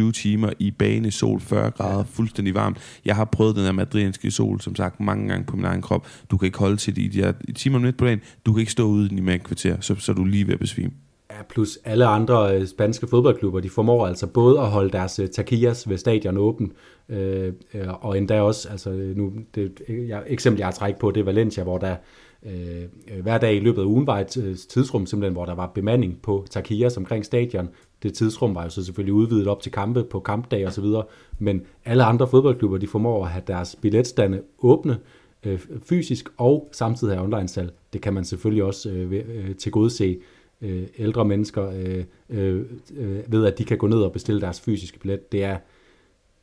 15-20 timer i bane, sol 40 grader, fuldstændig varmt. Jeg har prøvet den her madrianske sol, som sagt, mange gange på min egen krop. Du kan ikke holde til det i de her timer midt på dagen. Du kan ikke stå ude i et kvarter, så, så er du lige ved at besvime. Ja, plus alle andre øh, spanske fodboldklubber, de formår altså både at holde deres uh, taquillas ved stadion åben, øh, øh, og endda også, altså nu, det jeg, eksempel jeg har trækket på, det er Valencia, hvor der Øh, øh, hver dag i løbet af ugen var et øh, tidsrum, simpelthen, hvor der var bemanding på Takias omkring stadion. Det tidsrum var jo så selvfølgelig udvidet op til kampe på kampdag osv., men alle andre fodboldklubber, de formår at have deres billetstande åbne, øh, fysisk og samtidig have online-salg. Det kan man selvfølgelig også øh, øh tilgodese til gode se øh, ældre mennesker øh, øh, ved, at de kan gå ned og bestille deres fysiske billet. Det er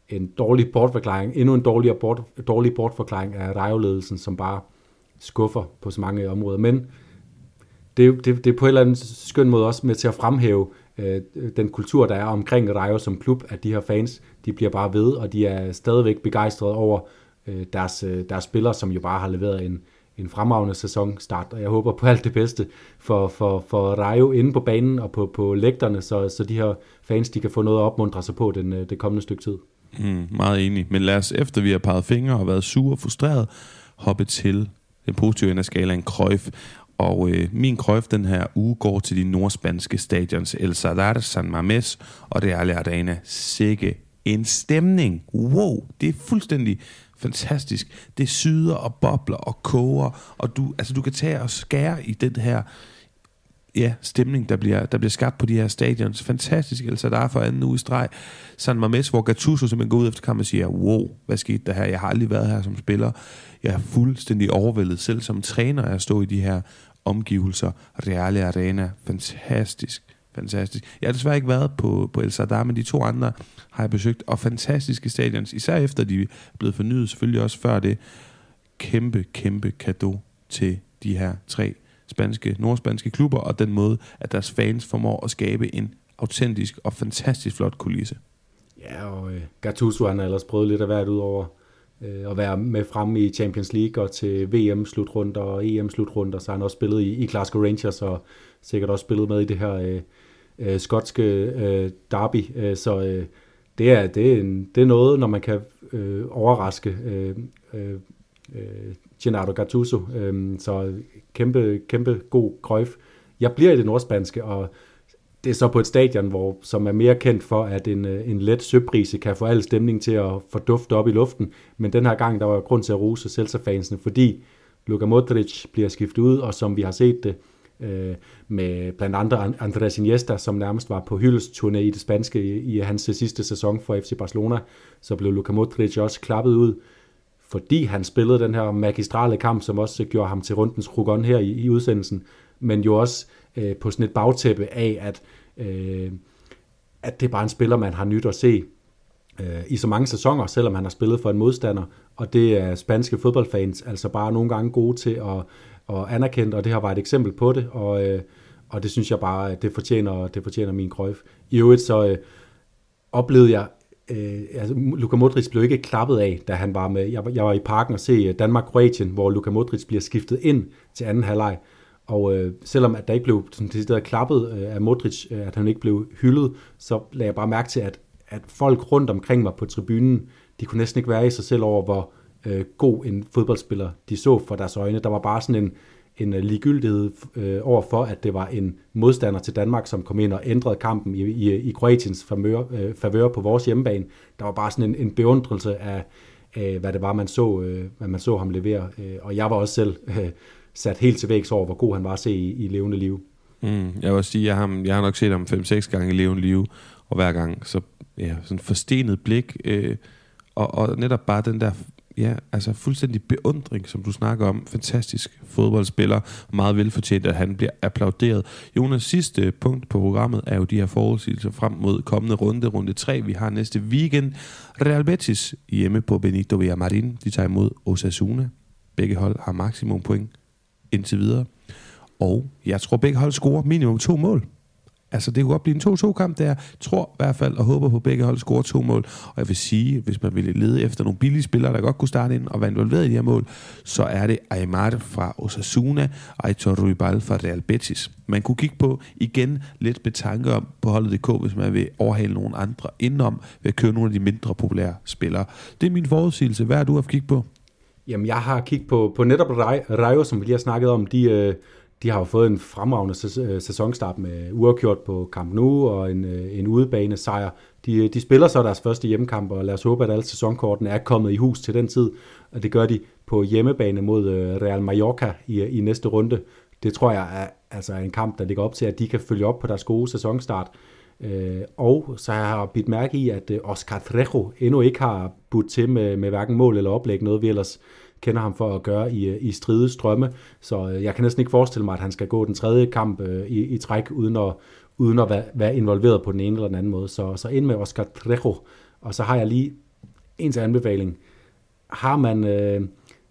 en dårlig bortforklaring, endnu en dårlig, bort, dårlig bortforklaring af rejoledelsen, som bare skuffer på så mange områder. Men det, det, det er på en eller anden skøn måde også med til at fremhæve øh, den kultur, der er omkring Rayo som klub, at de her fans, de bliver bare ved, og de er stadigvæk begejstrede over øh, deres, øh, deres spillere, som jo bare har leveret en, en fremragende sæsonstart, og jeg håber på alt det bedste for, for, for Rayo inde på banen og på, på lægterne, så, så de her fans de kan få noget at opmuntre sig på den, øh, det kommende stykke tid. Mm, meget enig. Men lad os, efter vi har peget fingre og været sure og frustreret, hoppe til den positive ende af skalaen Cruyff. Og øh, min Cruyff den her uge går til de nordspanske stadions El Sadar, San Mames og det er Arena. Sikke en stemning. Wow, det er fuldstændig fantastisk. Det syder og bobler og koger, og du, altså, du kan tage og skære i den her ja, stemning, der bliver, der bliver skabt på de her stadions. Fantastisk altså der er for anden uge i streg. San Mames, hvor Gattuso simpelthen går ud efter kampen og siger, wow, hvad skete der her? Jeg har aldrig været her som spiller. Jeg er fuldstændig overvældet selv som træner at stå i de her omgivelser. Reale Arena, fantastisk. Fantastisk. Jeg har desværre ikke været på, på El Sadar, men de to andre har jeg besøgt, og fantastiske stadions, især efter de er blevet fornyet, selvfølgelig også før det. Kæmpe, kæmpe kado til de her tre spanske, nordspanske klubber, og den måde, at deres fans formår at skabe en autentisk og fantastisk flot kulisse. Ja, og øh, Gattuso han har ellers prøvet lidt af hvert ud over øh, at være med frem i Champions League og til VM-slutrunder og EM-slutrunder, så har han også spillet i, i Glasgow Rangers og sikkert også spillet med i det her øh, øh, skotske øh, derby. Øh, så øh, det, er, det, er en, det er noget, når man kan øh, overraske øh, øh, øh Gennaro Gattuso. øh, så kæmpe, kæmpe god krøjf. Jeg bliver i det nordspanske, og det er så på et stadion, hvor, som er mere kendt for, at en, øh, en let søbrise kan få al stemning til at fordufte op i luften. Men den her gang, der var grund til at rose Celta-fansene, fordi Luka Modric bliver skiftet ud, og som vi har set det øh, med blandt andre Andres Iniesta, som nærmest var på hyldesturné i det spanske i, i hans sidste sæson for FC Barcelona, så blev Luka Modric også klappet ud fordi han spillede den her magistrale kamp, som også gjorde ham til rundens krugon her i, i udsendelsen, men jo også øh, på sådan et bagtæppe af, at, øh, at det er bare en spiller, man har nyt at se øh, i så mange sæsoner, selvom han har spillet for en modstander, og det er spanske fodboldfans altså bare nogle gange gode til at, at anerkende, og det har været et eksempel på det, og, øh, og det synes jeg bare, det fortjener, det fortjener min krøjf. I øvrigt så øh, oplevede jeg øh, altså, Luka Modric blev ikke klappet af, da han var med. Jeg, jeg var i parken og se øh, Danmark-Kroatien, hvor Luka Modric bliver skiftet ind til anden halvleg. Og øh, selvom at der ikke blev sådan, det der klappet øh, af Modric, øh, at han ikke blev hyldet, så lagde jeg bare mærke til, at, at folk rundt omkring mig på tribunen, de kunne næsten ikke være i sig selv over, hvor øh, god en fodboldspiller de så for deres øjne. Der var bare sådan en, en øh, ligegyldighed øh, over for, at det var en modstander til Danmark, som kom ind og ændrede kampen i, i, i Kroatiens favør, øh, favør på vores hjemmebane. Der var bare sådan en, en beundrelse af, øh, hvad det var, man så, øh, hvad man så ham levere. Øh, og jeg var også selv øh, sat helt til vægs over, hvor god han var at se i, i levende liv. Mm, jeg vil også sige, jeg har, jeg har nok set ham 5-6 gange i levende liv, og hver gang så ja, sådan forstenet blik, øh, og, og netop bare den der ja, altså fuldstændig beundring, som du snakker om. Fantastisk fodboldspiller. Meget velfortjent, at han bliver applauderet. Jonas, sidste punkt på programmet er jo de her forudsigelser frem mod kommende runde, runde 3. Vi har næste weekend Real Betis hjemme på Benito Villamarin. De tager imod Osasuna. Begge hold har maksimum point indtil videre. Og jeg tror, begge hold scorer minimum to mål. Altså, det kunne godt blive en 2-2-kamp der. Tror i hvert fald og håber på, at begge hold scorer to mål. Og jeg vil sige, hvis man ville lede efter nogle billige spillere, der godt kunne starte ind og være involveret i de her mål, så er det Aymar fra Osasuna og Aitor Ruibal fra Real Betis. Man kunne kigge på igen lidt med tanke om på holdet.dk, hvis man vil overhale nogle andre indenom ved at købe nogle af de mindre populære spillere. Det er min forudsigelse. Hvad har du haft kigge på? Jamen, jeg har kigget på, på netop Rayo, som vi lige har snakket om. De, øh, de har jo fået en fremragende øh, sæsonstart med uafgjort på Camp Nou og en, øh, en udebane sejr. De, øh, de spiller så deres første hjemmekamp, og lad os håbe, at alle sæsonkortene er kommet i hus til den tid. Og det gør de på hjemmebane mod Real Mallorca i, i næste runde. Det tror jeg er altså en kamp, der ligger op til, at de kan følge op på deres gode sæsonstart. og så har jeg bidt mærke i, at Oscar Trejo endnu ikke har budt til med, med hverken mål eller oplæg, noget vi ellers kender ham for at gøre i, øh, i stride strømme. Så øh, jeg kan næsten ikke forestille mig, at han skal gå den tredje kamp øh, i, i træk, uden at, uden at være, være involveret på den ene eller den anden måde. Så, så ind med Oscar Trejo. Og så har jeg lige en til anbefaling. Har man, øh,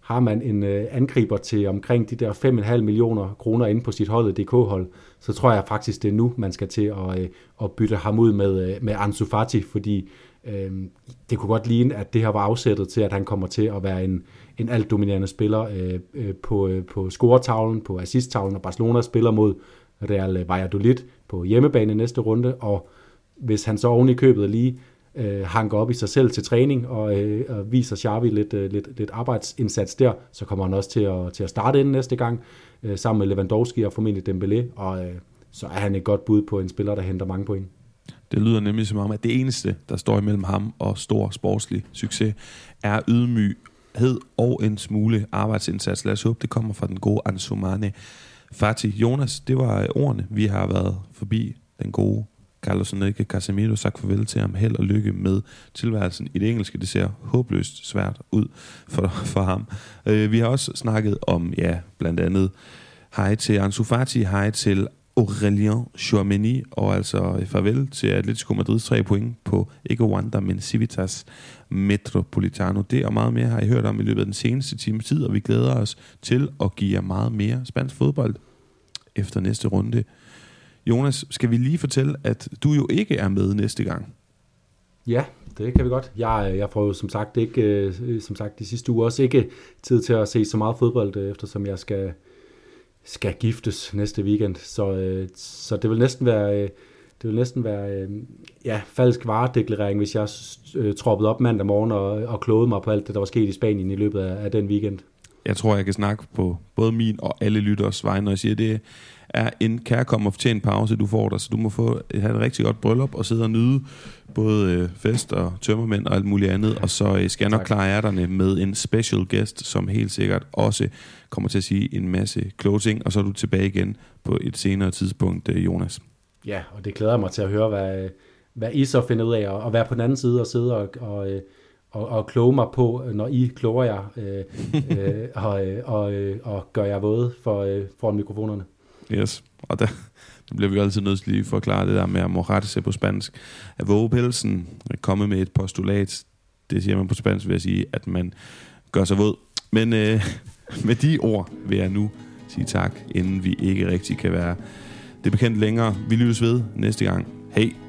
har man en øh, angriber til omkring de der 5,5 millioner kroner inde på sit holdet DK-hold, så tror jeg faktisk, det er nu, man skal til at, øh, at bytte ham ud med, øh, med Ansu Fati, fordi øh, det kunne godt ligne, at det her var afsættet til, at han kommer til at være en, en alt dominerende spiller øh, øh, på, øh, på scoretavlen, på assisttavlen, og Barcelona spiller mod Real Valladolid på hjemmebane næste runde, og hvis han så oven i købet lige øh, hanker op i sig selv til træning og, øh, og viser Xavi lidt, øh, lidt, lidt arbejdsindsats der, så kommer han også til at, til at starte ind næste gang, øh, sammen med Lewandowski og formentlig Dembélé, og øh, så er han et godt bud på en spiller, der henter mange point. Det lyder nemlig som om, at det eneste, der står imellem ham og stor sportslig succes, er ydmyg hed og en smule arbejdsindsats. Lad os håbe, det kommer fra den gode Ansumane. Fatih. Jonas, det var øh, ordene. Vi har været forbi den gode Carlos Enrique Casemiro sagt farvel til ham. Held og lykke med tilværelsen i det engelske. Det ser håbløst svært ud for, for ham. Øh, vi har også snakket om, ja, blandt andet hej til Ansu Fati, hej til Aurelien Chouameni, og altså øh, farvel til Atletico Madrids tre point på ikke Wanda, men Civitas Metropolitano. Det og meget mere har I hørt om i løbet af den seneste time tid, og vi glæder os til at give jer meget mere spansk fodbold efter næste runde. Jonas, skal vi lige fortælle, at du jo ikke er med næste gang? Ja, det kan vi godt. Jeg, øh, jeg får jo som sagt ikke, øh, som sagt de sidste uger også ikke tid til at se så meget fodbold, eftersom jeg skal, skal giftes næste weekend. Så, øh, så det vil næsten være, øh, det vil næsten være øh, ja, falsk varedeklarering, hvis jeg øh, troppede op mandag morgen og, og klogede mig på alt det, der var sket i Spanien i løbet af, af den weekend. Jeg tror, jeg kan snakke på både min og alle lytters vegne, når jeg siger, det er en kærkom og fortjent pause, du får der, så du må få, have et rigtig godt bryllup og sidde og nyde både øh, fest og tømmermænd og alt muligt andet, og så øh, skal jeg nok klare ærterne med en special guest, som helt sikkert også kommer til at sige en masse kloge ting, og så er du tilbage igen på et senere tidspunkt, øh, Jonas. Ja, og det glæder mig til at høre, hvad, hvad I så finder ud af, at være på den anden side og sidde og, og, og, og kloge mig på, når I kloger jer, øh, øh, og, og, og gør jer våde for, foran mikrofonerne. Yes, og der, der bliver vi altid nødt til lige at forklare det der med at morate på spansk. At vågepelsen komme med et postulat, det siger man på spansk, ved jeg sige, at man gør sig våd. Men øh, med de ord vil jeg nu sige tak, inden vi ikke rigtig kan være det bekendt længere. Vi lyttes ved næste gang. Hej!